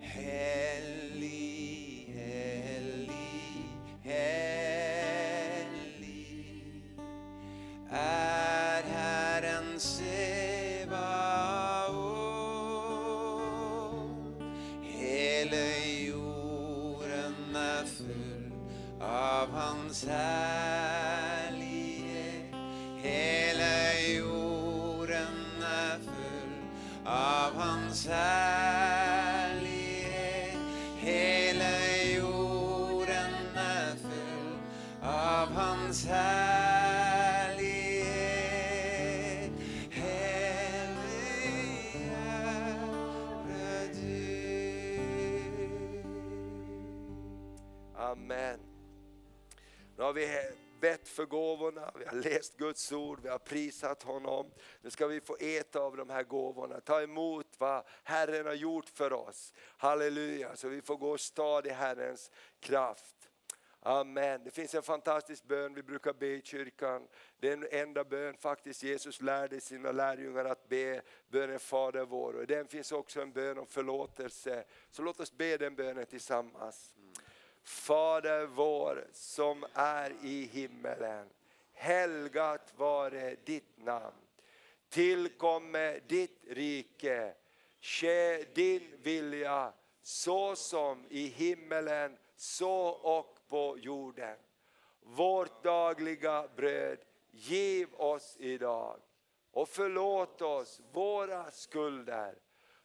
Helig, helig, helig är Herren Sebaot. Hela jorden är full av hans härlighet. Vi bett för gåvorna, vi har läst Guds ord, vi har prisat honom. Nu ska vi få äta av de här gåvorna, ta emot vad Herren har gjort för oss. Halleluja, så vi får gå stad i Herrens kraft. Amen. Det finns en fantastisk bön vi brukar be i kyrkan. Det är den enda bön faktiskt Jesus lärde sina lärjungar att be, bönen Fader vår. Och i den finns också en bön om förlåtelse. Så låt oss be den bönen tillsammans. Fader vår som är i himmelen. Helgat vare ditt namn. Tillkomme ditt rike. Ske din vilja så som i himmelen så och på jorden. Vårt dagliga bröd giv oss idag och förlåt oss våra skulder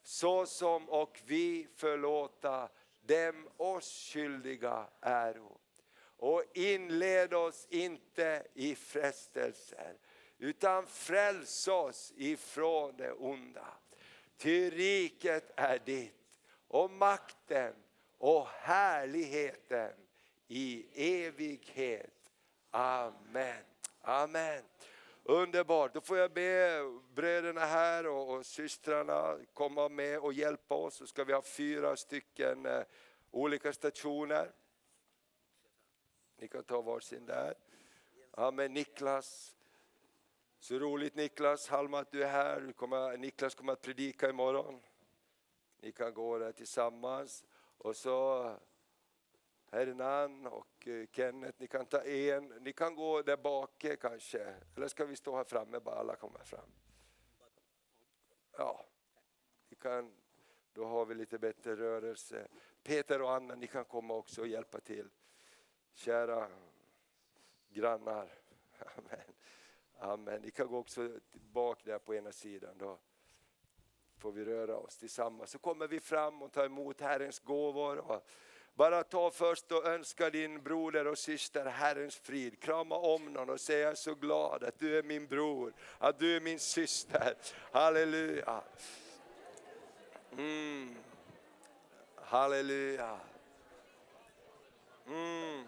så som och vi förlåta dem oss skyldiga äro. Och inled oss inte i frestelser utan fräls oss ifrån det onda. Ty riket är ditt och makten och härligheten i evighet. Amen. Amen. Underbart, då får jag be bröderna här och, och systrarna komma med och hjälpa oss. Så ska vi ha fyra stycken eh, olika stationer. Ni kan ta varsin där. Amen, Niklas. Så roligt Niklas, Halma att du är här. Du kommer, Niklas kommer att predika imorgon. Ni kan gå där tillsammans. Och så Hernan och eh, Kenneth, ni kan ta en. Ni kan gå där bak eh, kanske. Eller ska vi stå här framme bara alla kommer fram? Ja, ni kan, då har vi lite bättre rörelse. Peter och Anna, ni kan komma också och hjälpa till. Kära grannar. Amen. Amen. Ni kan gå också bak där på ena sidan. Då. får vi röra oss tillsammans. Så kommer vi fram och tar emot Herrens gåvor. Och bara ta först och önska din broder och syster Herrens frid. Krama om någon och säg jag är så glad att du är min bror, att du är min syster. Halleluja. Mm. Halleluja. Mm.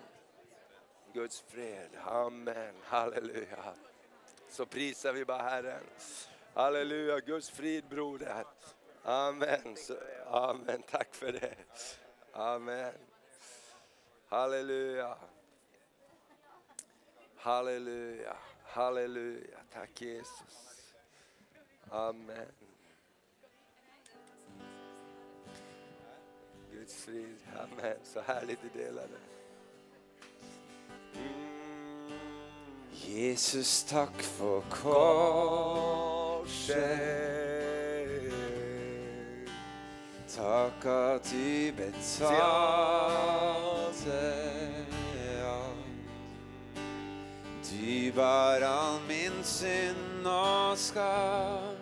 Guds fred. Amen. Halleluja. Så prisar vi bara Herren. Halleluja. Guds frid broder. Amen. Så, amen. Tack för det. Amen. Halleluja. Halleluja. Halleluja. Tack Jesus. Amen. Guds frid. Amen. Så härligt du delade. Mm. Jesus, tack för korset. Betalade allt. Du bar all min synd och skam.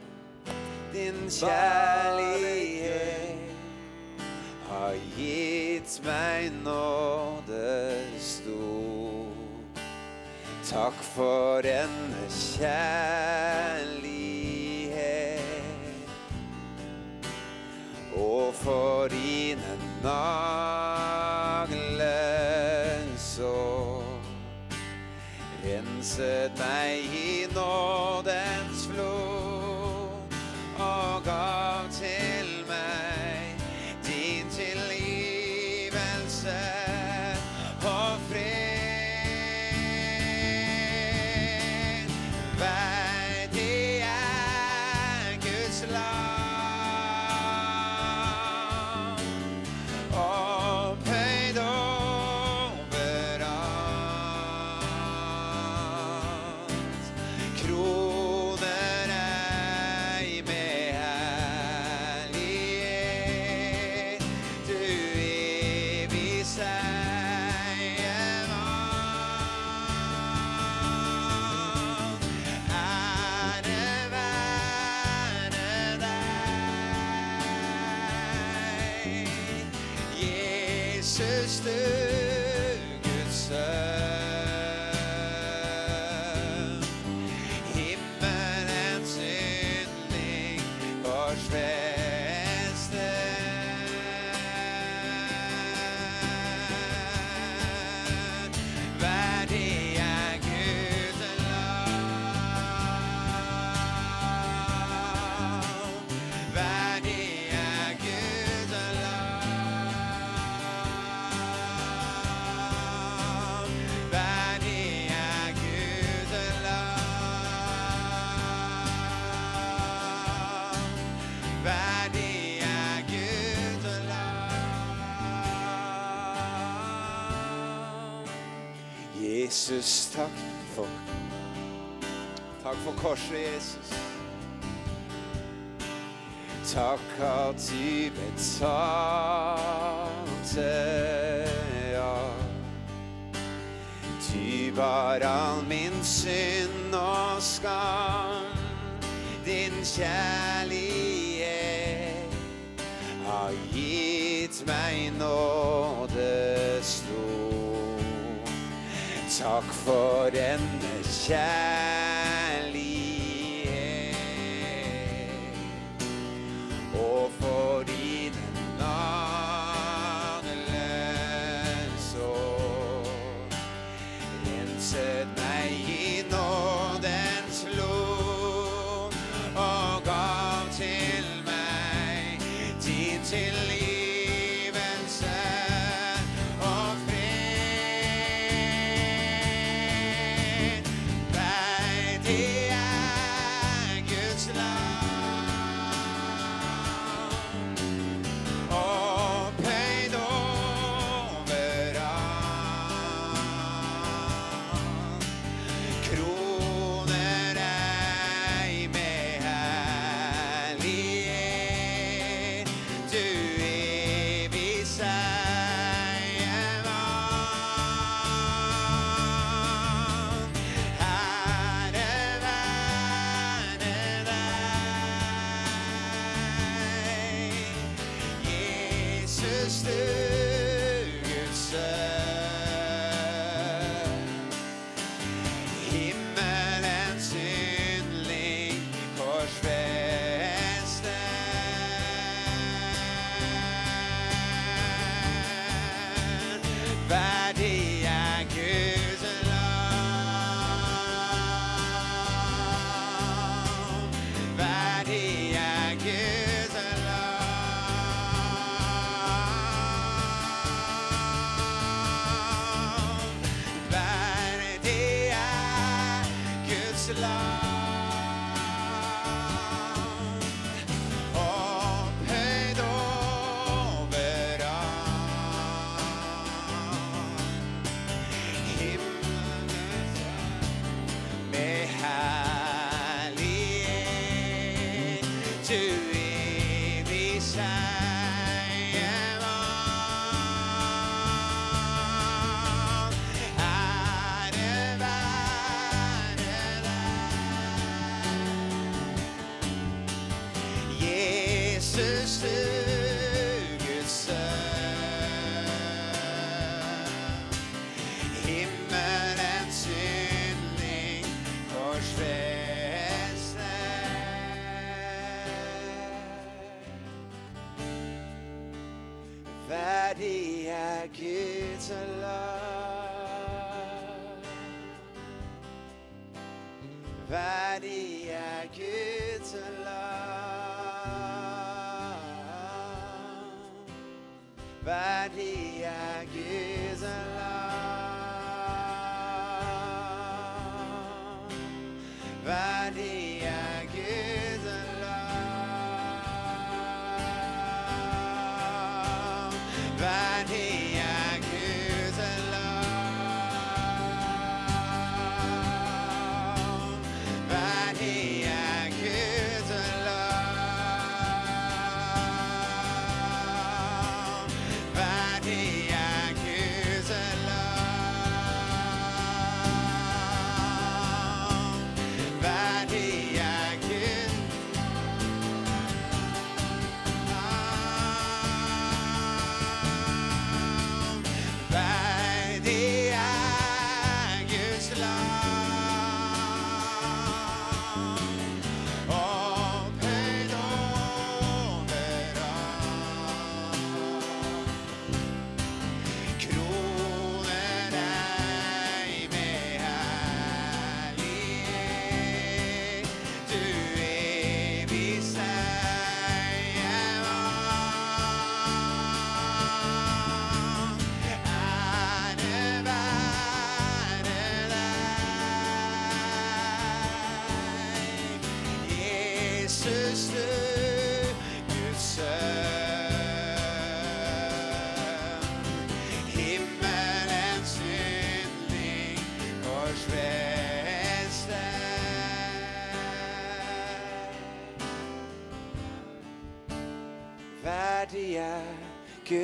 Din kärlek har gett mig nåde stor. Tack för denna kärlighet får in en nagle så. Renset mig korset Jesus. Tack att du betalte, ja Du bar all min synd och skam. Din kärlek har gett mig nåde stor. Tack för denna kärlek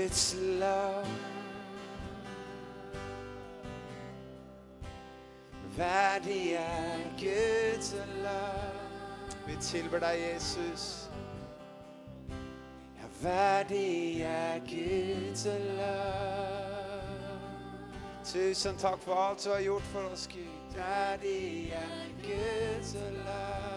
its love. Värdig Guds love. Vi tillber dig Jesus. Ja, värdig Guds love. Tusen tack för allt du har gjort för oss Gud. Värdiga Guds love.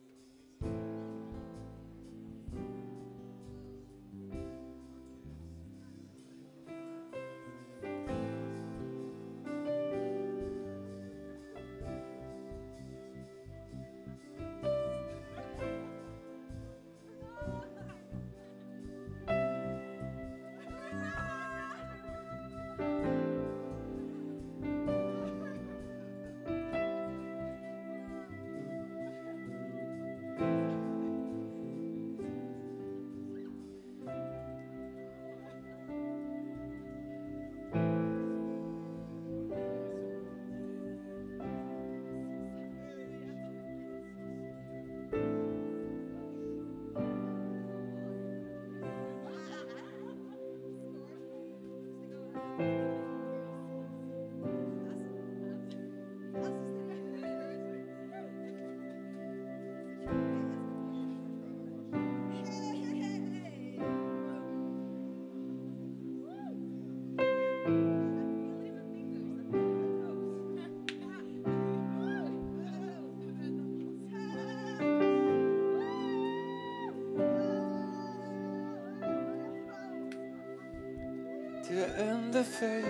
higher and the faith.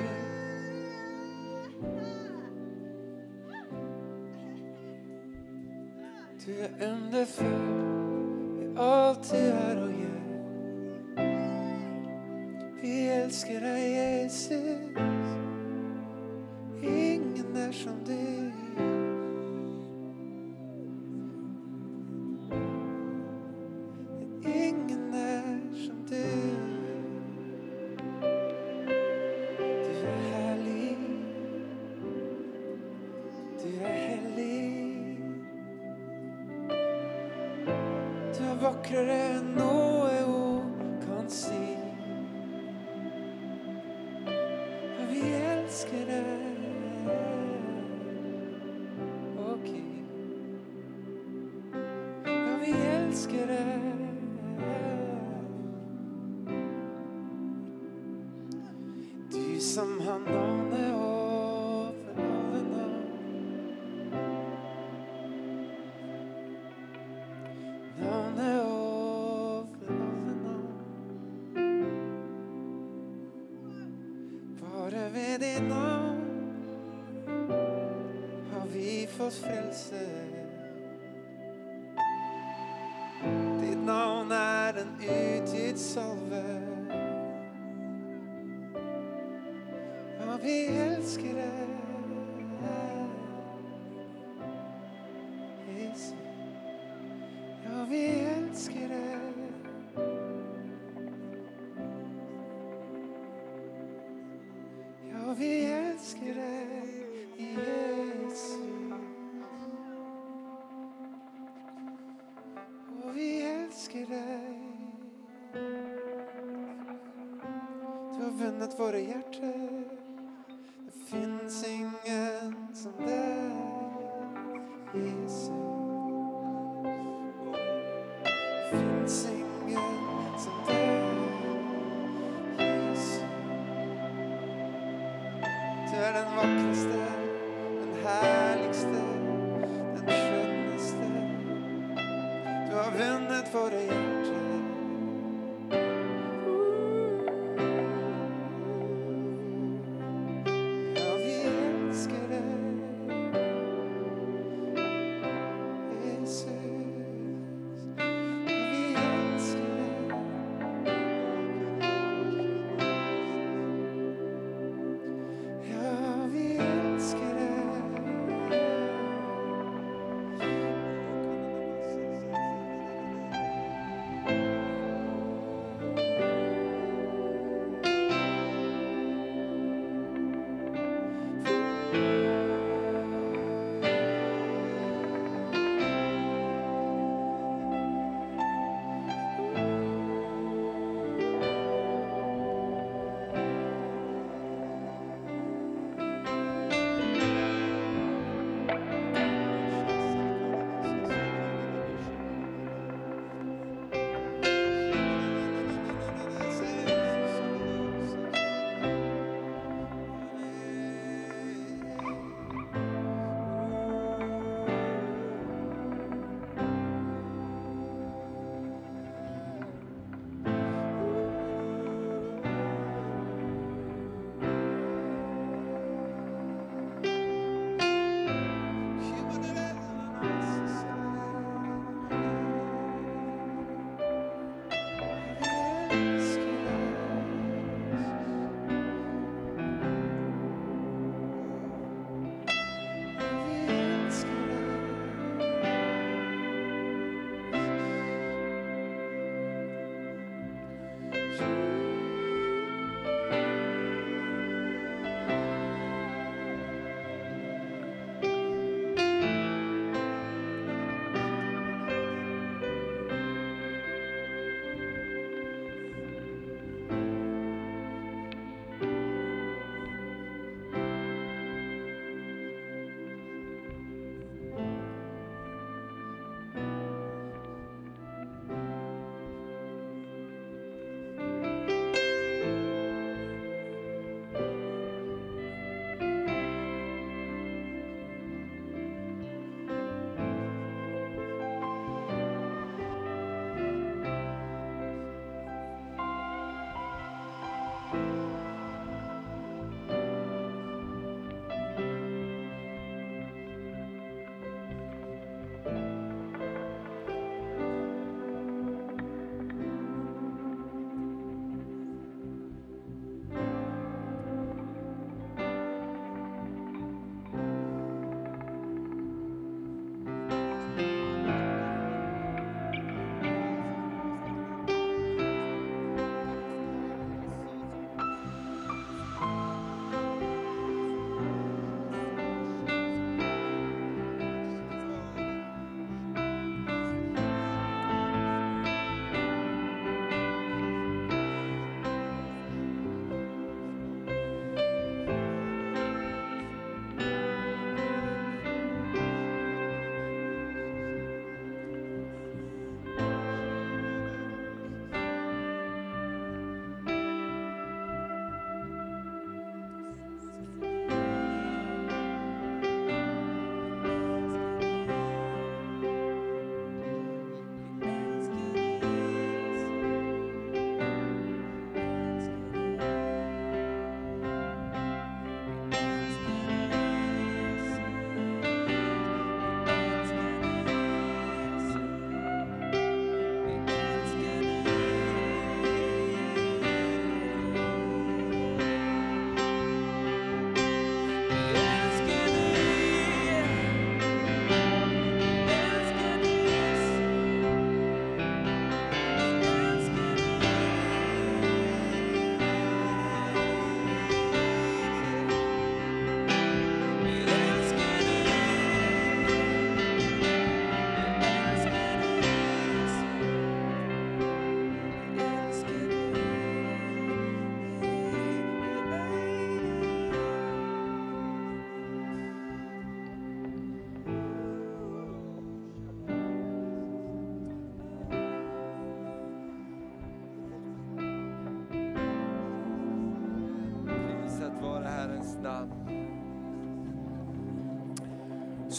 Du är underfull, i allt du är och gör. Vi älskar dig. säkrare än någonsin senses. före hjärtat.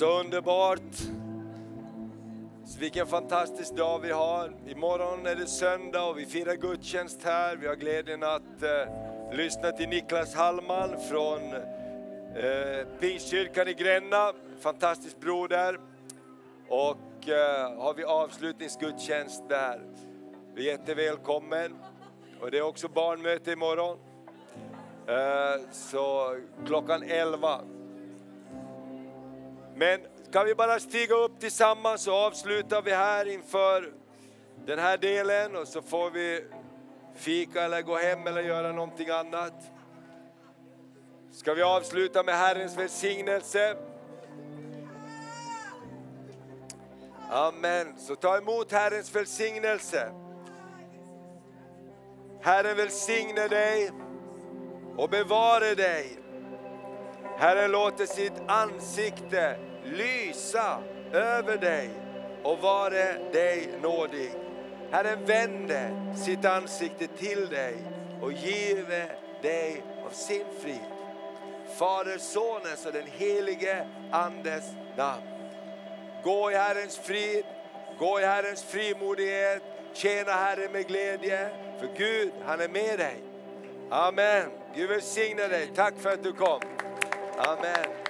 Så underbart. Så vilken fantastisk dag vi har. Imorgon är det söndag och vi firar gudstjänst här. Vi har glädjen att eh, lyssna till Niklas Hallman från eh, Pingstkyrkan i Gränna. Fantastisk broder. Och eh, har vi avslutningsgudstjänst där. Du är jättevälkommen. Och det är också barnmöte imorgon. Eh, så klockan 11. Men kan vi bara stiga upp tillsammans så avslutar vi här inför den här delen och så får vi fika eller gå hem eller göra någonting annat. Ska vi avsluta med Herrens välsignelse? Amen. Så ta emot Herrens välsignelse. Herren välsigne dig och bevare dig. Herren låter sitt ansikte lysa över dig och vare dig nådig. Herren vände sitt ansikte till dig och give dig av sin frid. Fader, Sonens och den helige Andes namn. Gå i Herrens frid, gå i Herrens frimodighet, tjäna Herren med glädje, för Gud, han är med dig. Amen. Gud välsigne dig. Tack för att du kom. Amen.